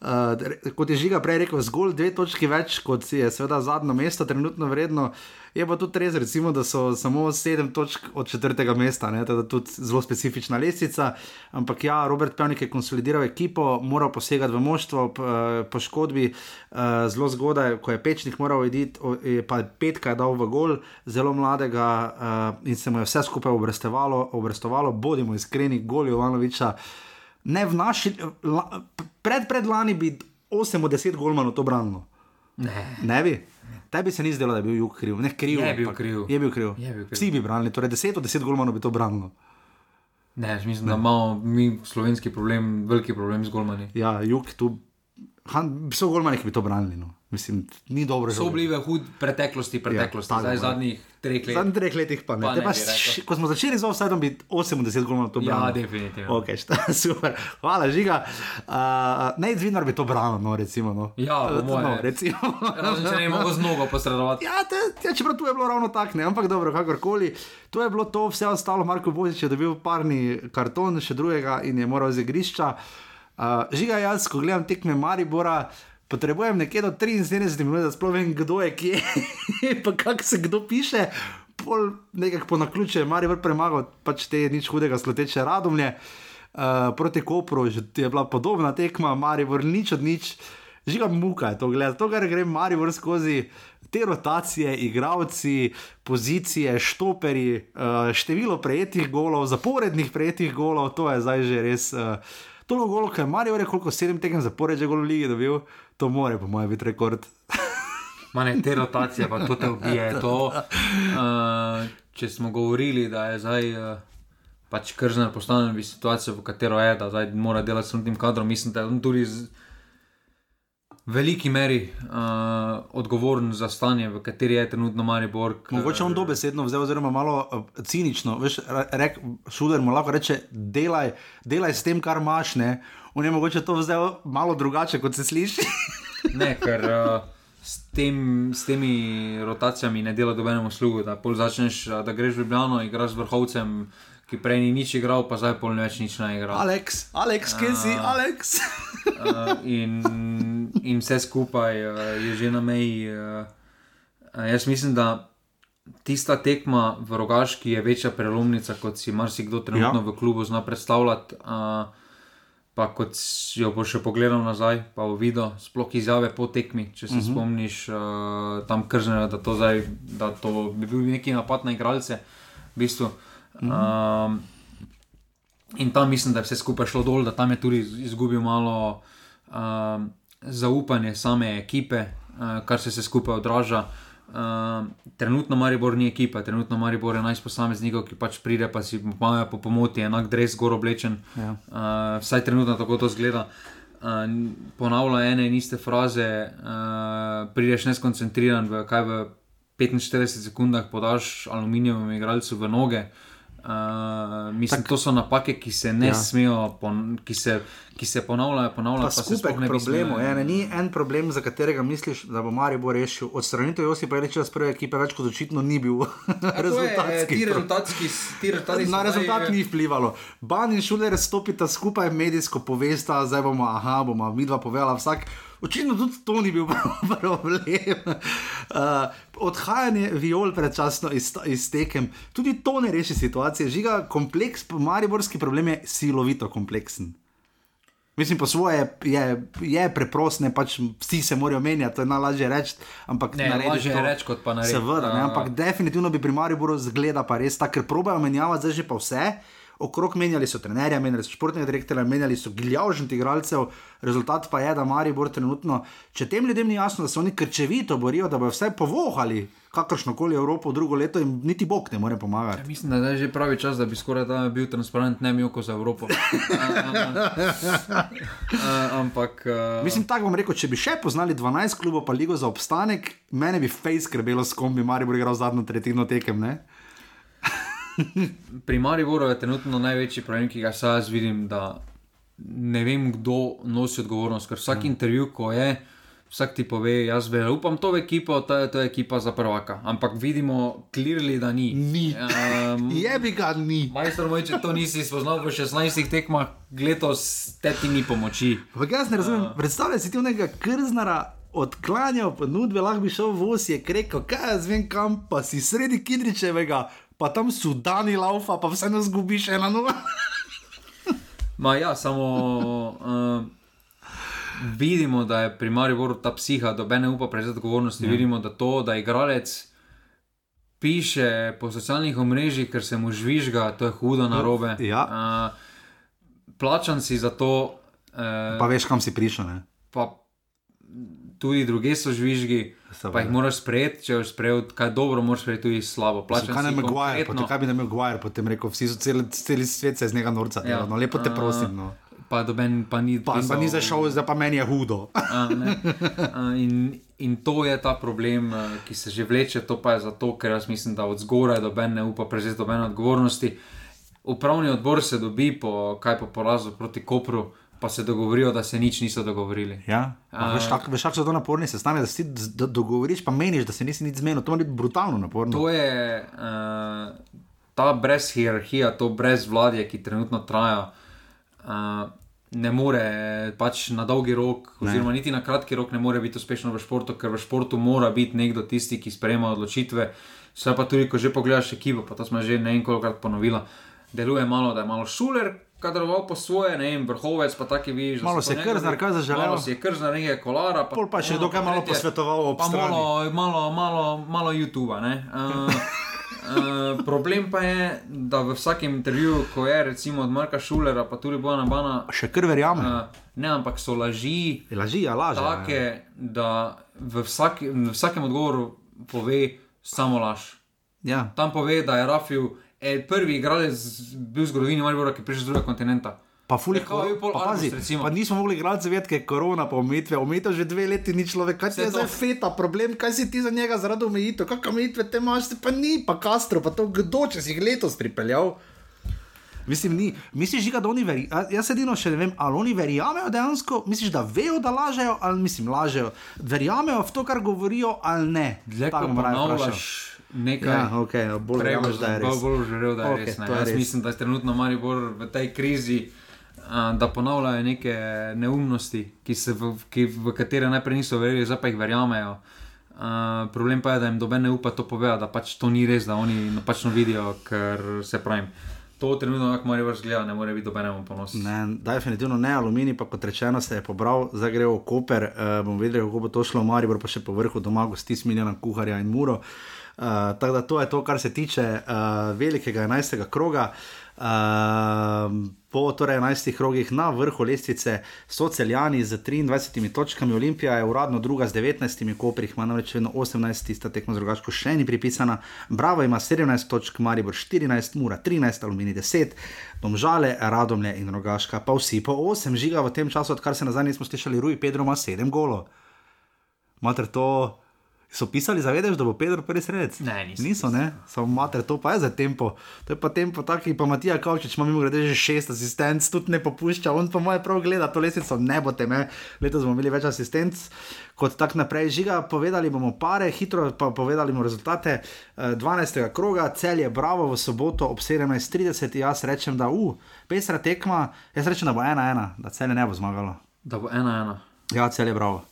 Uh, kot je žiga prej rekel, zgolj dve točki več, kot je seveda zadnje mesto, trenutno vredno. Je pa tudi res, recimo, da so samo sedem točk od četrtega mesta, da je tudi zelo specifična lesnica. Ampak ja, Robert Pejnik je konsolidiral ekipo, moral posegati v moštvo po škodbi, uh, zelo zgodaj, ko je pečnik moral videti, pa petka je dal v gol, zelo mladega in se mu je vse skupaj obrestovalo, bodimo iskreni, goli Jovanoviča ne v naši, la, pred predlani bi 8 od 10 golmanov to branilo. Ne. ne bi. Tebi se ni zdelo, da je bil jug kriv. Ne, kriv je bil kriv. Je bil kriv. Je bil kriv. Vsi bi branili, torej 10 od 10 golmanov bi to branilo. Ne, mislim, ne. da imamo mi slovenski problem, veliki problem z golmani. Ja, jug tu. So golmani, ki bi to branili. No. Mislim, ni dobro. So bili v hud preteklosti, preteklosti, ja, zdaj zadnjih treh let. Zadnjih treh letih pa ne. Pa ne pa, š, ko smo začeli z offsidom, bi 80 golov to branil. Ja, definitivno. Okay, šta, super. Hvala, žiga. Uh, ne, Zvinar bi to branil, no, recimo. No. Ja, no, recimo. Razen, če ne mogo z nogo posredovati. Ja, te, ja, čeprav tu je bilo ravno tako, ne, ampak dobro, kakorkoli. To je bilo to, vse ostalo, Marko Božič je dobil parni karton, še drugega in je moral z igrišča. Uh, žiga jaz, ko gledam tekme Maribora, potrebujem nekje do 73 minut, da sploh vem, kdo je kje, pa kako se kdo piše. Pol nekako po naključju, Mari vr premagal, pač te nič hudega, sloteče radomlje. Uh, proti Kopru je bila podobna tekma, Mari vr nič od nič. Žiga muka je to gledati, to, kar gre Mari vr skozi te rotacije, igravci, pozicije, štoperi, uh, število prejetih golov, zaporednih prejetih golov, to je zdaj že res. Uh, to golo, kaj Marijo je koliko sedem tekem zapored že golo lige dobil, to more po mojem biti rekord. Mane, te rotacije, pa to te ubije. To, uh, če smo govorili, da je zdaj uh, pač krzner postavljen v situacijo, v katero je, da zdaj mora delati s tem kadrom, mislim, da je tudi z, veliki meri uh, odgovoren za stanje, v kateri je trenutno Maribor. Mogoče on dobesedno vzel, oziroma malo uh, cinično, veš, rek, šuder mu lahko reče, delaj, delaj s tem, kar imaš, ne. On je mogoče to vzel malo drugače, kot se sliši. ne, ker uh, s, tem, s temi rotacijami ne dela dobenemu slugu, da začneš, da greš v Ljubljano, igraš z vrhovcem ki prej ni nič igral, pa zdaj pol več nič ne igra. Alex, Alex, kje si, Alex? uh, in, in vse skupaj uh, je že na meji. Uh, jaz mislim, da tista tekma v rogaški je večja prelomnica, kot si marsikdo trenutno ja. v klubu zna predstavljati. Uh, Pa kot si jo bo še pogledal nazaj, pa bo videl, sploh izjave po tekmi. Če se uh mhm. -huh. spomniš, uh, tam kržne, da, da to bi bil neki napad na igralce. V bistvu, uh, Um, in tam mislim, da je vse skupaj šlo dol, da tam je tudi izgubil malo um, zaupanje same ekipe, uh, kar se vse skupaj odraža. Uh, trenutno Maribor ni ekipa, trenutno Maribor je najs posameznikov, ki pač pride, pa si pomaga po pomoti, enak dres, gor oblečen. Ja. Uh, vsaj trenutno tako to zgleda. Uh, ponavlja ene in iste fraze, uh, prideš neskoncentriran, v, kaj v 45 sekundah podaš aluminijevemu igralcu v noge. Uh, mislim, tak, to so napake, ki se ne ja. smejo, ki, se, ki se ponavljajo, ponavljajo. Pa skupek problemov, ja, ne, ni en problem, za katerega misliš, da bo Marijo rešil. Odstranitev Josipa Rečeva z prve ekipe več kot očitno ni bil rezultatski. Ti rezultatski, ti rezultatski. Na rezultat zdaj, ni vplivalo. Ban in šuler stopita skupaj medijsko povesta, zdaj bomo, aha, bomo mi dva povedala vsak. Očitno tudi to ni bil problem. Uh, odhajanje viol predčasno iz, iz tekem, tudi to ne reši situacije. Žiga, kompleks, mariborski problem je silovito kompleksen. Mislim, po svoje je, je preprosto, pač vsi se morajo menjati, to je najlažje reči. Ampak ne, lažje je reči, kot pa narediti. Seveda, uh, ampak definitivno bi pri Mariboru zgleda pa res tako, ker probajo menjavati zdaj že pa vse. Okrog menjali so trenerja, menjali so športnega direktorja, menjali so giljavžnih igralcev, rezultat pa je, da Maribor trenutno, če tem ljudem ni jasno, da se oni krčevito borijo, da bodo vse povohali kakršno koli Evropo drugo leto in niti Bog ne more pomagati. Ja, mislim, da je že pravi čas, da bi skoraj da bil transparent, ne mi oko za Evropo. Ampak. Uh... Mislim, tako bom rekel, če bi še poznali 12 klubov, pa ligo za obstanek, mene bi fejs skrbelo, s kom bi Maribor igral zadnjo tretjino tekem. Ne? Pri Mariboru je trenutno največji problem, ki ga jaz vidim, da ne vem, kdo nosi odgovornost. Ker vsak ja. intervju, ko je, vsak ti pove, jaz vejo, upam to v ekipo, to je, to ekipa za prvaka. Ampak vidimo, klirili, da ni. Ni. Um, je bi ga ni. Majster moj, če to nisi spoznal v 16 tekmah, letos te ti ni pomoči. Ampak jaz ne razumem, uh, predstavljaj si ti nekega krznara. Odklanjal ponudbe, lahko bi šel v je rekel, kaj jaz vem, kam pa si sredi Kidričevega, pa tam so dani laufa, pa vseeno zgubiš ena nula. Ma ja, samo. Uh, vidimo, da je pri Mariboru ta psiha, da ne upa prevzeti odgovornosti. Ja. Vidimo, da to, da igralec piše po socialnih omrežjih, ker se mu žvižga, to je hudo na robe. Ja. Uh, plačan si za to. Uh, pa veš, kam si prišel. Tudi druge so žvižgi, Sebe. pa jih moraš sprejeti, če boš sprejel kaj dobro, moraš sprejeti tudi slabo. Kaj, Maguire, potem, kaj bi nam Maguire potem rekel, vsi so cel, cel svet se iz njega norca. Ja. No, lepo te prosim. No pa doben pa ni. Pa, pa ni zašel, zdaj pa meni je hudo. A, a, in, in to je ta problem, ki se že vleče, to pa je zato, ker jaz mislim, da od zgoraj doben ne upa prevzeti dobene odgovornosti. Upravni odbor se dobi po, kaj po porazu proti Kopru. Pa se dogovorijo, da se nič niso dogovorili. Ja, veš, kako so to naporni sestanki, da se ti dogovoriš, pa meniš, da se nisi nič zmenil. To je brutalno naporno. To je uh, ta brez hierarhije, to brez vladje, ki trenutno traja. Uh, ne more pač na dolgi rok, ne. oziroma niti na kratki rok, ne more biti uspešno v športu, ker v športu mora biti nekdo tisti, ki sprejema odločitve. Vse pa tudi, ko že pogledaš ekipo, pa to smo že ne enkrat ponovili, deluje malo, da je malo šuler. Kadroval po svoje, ne vem, vrhovec, pa taki vidiš. Malo se je krznar, kaj zaželel. Malo se je krznar, nekaj kolara. Pa, Pol pa še dokaj malo posvetoval. Pa malo, malo, malo, malo YouTube. Uh, Eh, problem pa je, da v vsakem intervjuju, ko je recimo od Marka Šulera, pa tudi Bojana Bana, še kar verjamem. Uh, ne, ampak so laži. Laži, ja, laži. Take, ja. da v, vsaki, v vsakem odgovoru pove samo laž. Ja. Tam pove, da je Rafil eh, prvi igralec bil v zgodovini Maribora, ki je prišel z drugega kontinenta. Pa, fulih, pa, pa, pazi, pa nismo mogli igrati za vedke, korona, pa omejitve. Omejitev že dve leti ni človek, kaj se je zdaj feta, problem, kaj si ti za njega zaradi omejitev, kakšne omejitve te imaš, pa ni, pa Castro, pa to kdo, če si jih letos pripeljal. Mislim, ni. Misliš, da oni verjamejo? Jaz edino še ne vem, ali oni verjamejo dejansko, misliš, da vejo, da lažejo, ali mislim, lažejo. Verjamejo v to, kar govorijo, ali ne. Tako moramo reči. Nekaj, ja, okay, bolj verjamem, da je res. Bolj želel, da je okay, res. Jaz res. mislim, da je trenutno Maribor v tej krizi da ponavljajo neke neumnosti, ki v, ki, v katere najprej niso verjeli, zdaj pa jih verjamejo. Uh, problem pa je, da jim doben ne upa to povedati, da pač to ni res, da oni napačno vidijo, ker se pravim. To trenutno, kako mora biti zgled, ne more biti dobenemu ponosu. Ne, definitivno ne, aluminij pa kot rečeno se je pobral, zdaj gre v Koper, uh, bom videl, kako bo to šlo v Maribor, pa še po vrhu doma, gosti s milijona kuharja in muro. Uh, tako da to je to, kar se tiče uh, velikega 11. kroga. Uh, po torej 11 krogih na vrhu lestvice so celjani z 23 točkami, Olimpija je uradno druga z 19, Koprih ima namreč vedno 18, tista tekmo z drugačko še ni pripisana, Bravo ima 17 točk, Maribor 14, Mura 13, Alumini 10, Domžale, Radomlje in Rogaška pa vsi po 8 žiga v tem času, odkar se nazaj nismo slišali, Rui Pedro ima 7 golo. Mater to. So pisali, zavedaš, da bo Pedro prvi sredec? Ne, niso Niso, ne? Samo mater, to pa je za tempo. To je pa tempo taki, pa Matija Kavčič ima mimo grede že šest asistenc, tudi ne popušča, on pa moje prav gleda to lesico, ne bo teme. Letos bomo imeli več asistenc kot tak naprej. Žiga, povedali bomo pare, hitro pa povedali bomo rezultate. Eh, 12. kroga, cel je bravo v soboto ob 17.30, jaz rečem, da u, pesra tekma, jaz rečem, da bo 1-1, da cel ne bo zmagalo. Da bo ena ena. Ja, cel je bravo.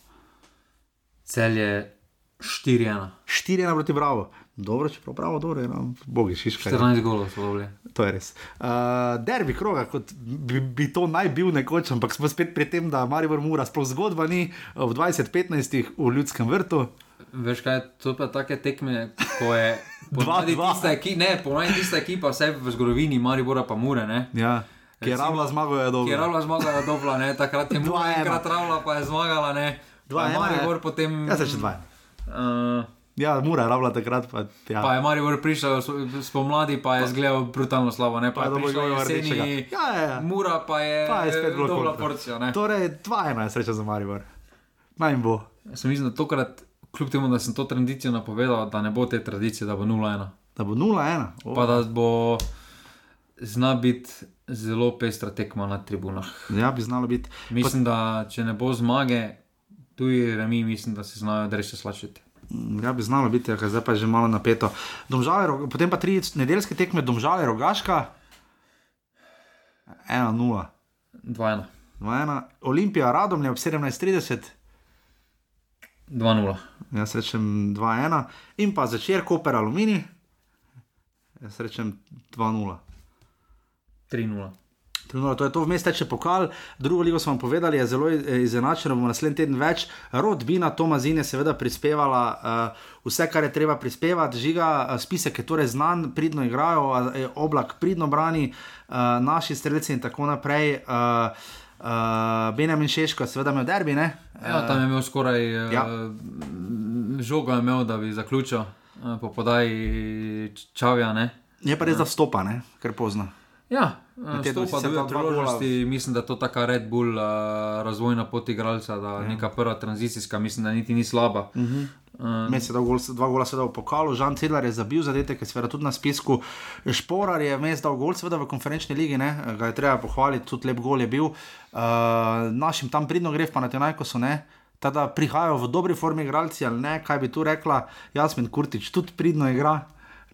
Cel je 4-1. 4-1 proti bravo. Dobro, če prav bravo, dobro, no, bogi šiška. 14 golov so bili. To je res. Uh, derbi kroga, kot bi, bi to naj bil nekoč, ampak smo spet pri tem, da Maribor Mura, sploh zgodba ni v 2015 v ljudskem vrtu. Veš kaj, to pa take tekme, ko je dva. tista, ekipa, ne, ponavadi tista ekipa, vse v zgodovini Maribora pa Mure, ne. Ja. Ki je ravna zmaga, je Ki je dobro. ravno zmagala dobla, ne, takrat je Mura 2:1. enkrat ravna, pa je zmagala, ne. Dva je ena je. Maribor potem... Ja, se še dva. Uh, Ja, Mura je ravna takrat. Pa, ja. Pa je Maribor prišel spomladi, pa je zgledal brutalno slabo, ne pa Pa je je dobil prišel gol jeseni. Ja, ja, ja. Mura pa je, Pa je spet bilo dobra kontra. porcija, ne. Torej, dva je sreča za Maribor. Naj jim bo. Jaz sem mislim, da tokrat, kljub temu, da sem to tradicijo napovedal, da ne bo te tradicije, da bo 0-1. Da bo 0-1. Oh. Pa da bo zna biti zelo pestra tekma na tribunah. Ja, bi znalo biti. Mislim, da če ne bo zmage, tuji remi, mislim, da se znajo dreše slačiti. Mm, Ja, bi znalo biti, ker zdaj pa je že malo napeto. Domžale, potem pa tri nedeljske tekme, domžale, rogaška. 1-0. 2-1. 2-1. Olimpija, Radomlje ob 17:30. 2-0. Jaz rečem 2-1. In pa začer Koper Alumini. Jaz rečem 2-0. 3-0. Trenutno, to je to, vmes teče pokal, drugo ligo smo vam povedali, je zelo eh, izenačeno, bomo naslednji teden več. Rodbina Tomazin je seveda prispevala uh, vse, kar je treba prispevati, žiga, uh, spisek je torej znan, pridno igrajo, uh, oblak pridno brani, uh, naši strelci in tako naprej. Uh, uh, Benjamin Šeško, seveda imel derbi, ne? Ja, tam je imel skoraj ja. ja. žogo, je imel, da bi zaključil eh, po podaji Čavja. Ne? Je pa res, da vstopa, ne? ker pozno. Ja, to pa sicer dve dva priložnosti. Mislim, da je to taka Red Bull uh, razvojna pot igralca, da Ja. je neka prva tranzicijska, mislim, da niti ni slaba. Uh -huh. uh, Med se dal gol, dva gola, seveda v pokalu, Žan Cedlar je zabil zadetek, je seveda tudi na spisku. Šporar je mes dal gol, seveda v konferenčni ligi, ne? ga je treba pohvaliti, tudi lep gol je bil. Uh, našim tam pridno gre, pa na te najko so ne. Tada prihajajo v dobri formi igralci ali ne, kaj bi tu rekla, Jasmin Kurtič tudi pridno igra.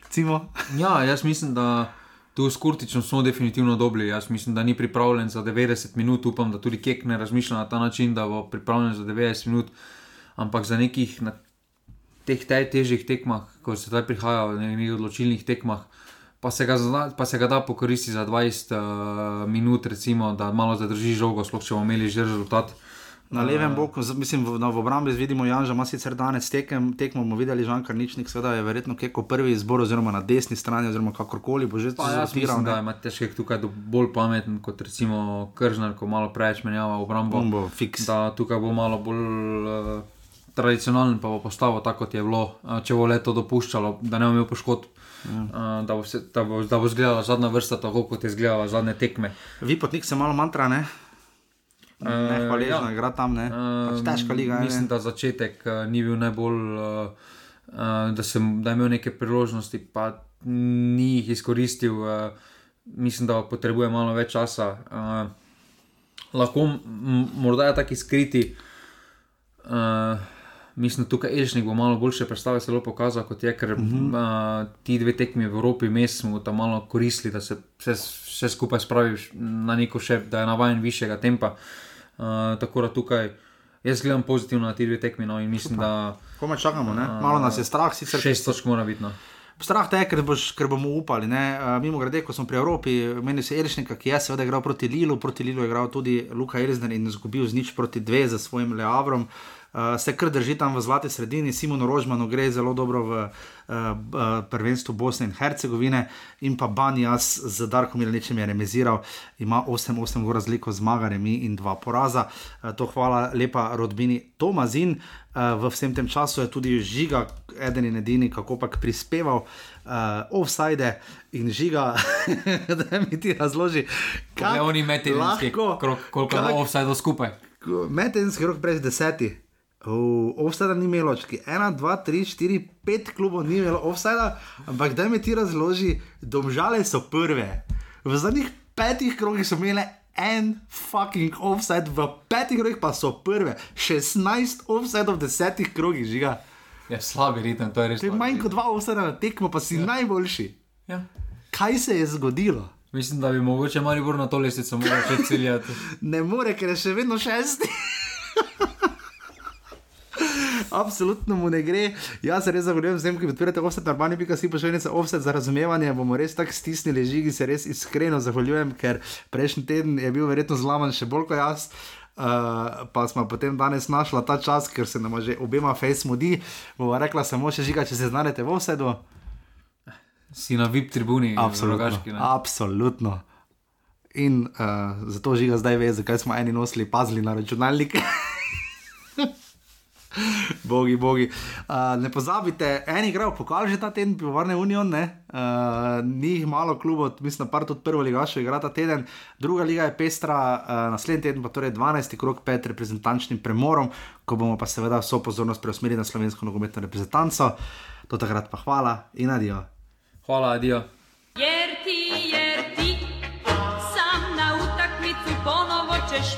Recimo. ja, jaz mislim, da tu s Kurtičem smo definitivno dobri. Jaz mislim, da ni pripravljen za 90 minut, upam, da tudi Kek ne razmišlja na ta način, da bo pripravljen za 90 minut, ampak za nekih na teh te, težjih tekmah, ko se zdaj prihajajo, na nekih odločilnih tekmah. Pa se, ga, pa se ga da pokoristiti za 20 uh, minut, recimo, da malo zadrži žogo, sploh če bomo imeli že rezultat. Na levem boku, mislim, v, na, v obrambi vidimo Janža, ima sicer danes tekem, tekmo bomo videli, Žan Karničnik, seveda je verjetno keko prvi izbor, oziroma na desni strani, oziroma kakorkoli bo že zatiral, da ima težkek tukaj bolj pameten kot recimo Kržnar, ko malo preveč menjava obrambo. On bo fiks. Da tukaj bo malo bolj uh, tradicionalen, pa bo postavil tako, kot je bilo, uh, če bo le to dopuščalo, da ne bo imel poškodb. Uh, da, bo se, da, bo, da bo izgledala zadnja vrsta tako, kot je izgledala zadnje tekme. Vi potnik se malo mantra, ne? Ne, hvaležno, ja. ja. igra tam, ne. Pač težka liga, Mislim, ne. da začetek uh, ni bil najbolj, uh, da, sem, da je imel neke priložnosti, pa ni jih izkoristil. Uh, mislim, da potrebuje malo več časa. Uh, lahko, morda je taki skriti. Uh, mislim, da tukaj Elžnik bo malo boljše predstave zelo pokazal, kot je, ker uh -huh. uh, ti dve tekmi v Evropi, mi smo tam malo koristili, da se vse, vse skupaj spraviš na neko še, da je navaden višjega tempa. Uh, tako da tukaj jaz gledam pozitivno na ti dve tekmi no, in mislim, da Komaj čakamo, ne? Malo nas je strah, sicer. šest točk mora biti. No. Strah te je, ker, boš, ker bomo upali. Uh, mimo grede, ko smo pri Evropi, meni se Erišnika, ki je seveda igral proti Lilu, proti Lilu je igral tudi Luka Elizner in izgubil z nič proti dve za svojim Leavrom. Uh, se kar drži tam v zlati sredini, Simon Rožman gre zelo dobro v uh, uh, prvenstvu Bosne in Hercegovine, in pa Banjas z Darkom Milaničem je remiziral, ima 8-8 gor razliko zmaga, mi in dva poraza. Uh, to hvala lepa rodbini Tomazin. Uh, v vsem tem času je tudi žiga, eden in edini, kako pač prispeval uh, offside in žiga, da mi ti razloži, Kaj oni metelinski lahko- krok, koliko je offside skupaj. Metelinski rok brez Offside ni imelo, čaki. ena, dva, tri, štiri, pet klubov ni imelo offside, ampak da mi ti razloži, domžale so prve. V zadnjih petih krogih so imele en fucking offside, v petih krogih pa so prve. 16 offside v desetih krogih, žiga. Ja, slabi ritem, to je res. To je manj kot dva offside na tekmo, pa si ja. najboljši. Ja. Kaj se je zgodilo? Mislim, da bi mogoče malo bolj na to lesico moral še ciljati. ne more, ker je še vedno šesti. Absolutno mu ne gre. Jaz se res zahvaljujem vsem, ki podpirate offset, urbani pika si pošiljnice offset za razumevanje. Bomo res tako stisnili žigi, se res iskreno zahvaljujem, ker prejšnji teden je bil verjetno zlaman še bolj kot jaz. Uh, pa smo potem danes našla ta čas, ker se nam že obema face mudi. Bova rekla samo še žiga, če se znajdete v offsetu. Si na VIP tribuni, absolutno. Rogaški, absolutno. In uh, zato žiga zdaj ve, zakaj smo eni nosili pazli na računalnike. bogi, bogi. Uh, ne pozabite, eni igrajo pokal že ta teden, pivovarne Union, uh, ni jih malo klubov, mislim, da tudi prvo liga še igra ta teden, druga liga je pestra, uh, naslednji teden pa torej 12. krok pet reprezentančnim premorom, ko bomo pa seveda vso pozornost preusmerili na slovensko nogometno reprezentanco. Do takrat pa hvala in adijo. Hvala, adijo. Jer ti, jer ti, sam na utakmicu ponovo ćeš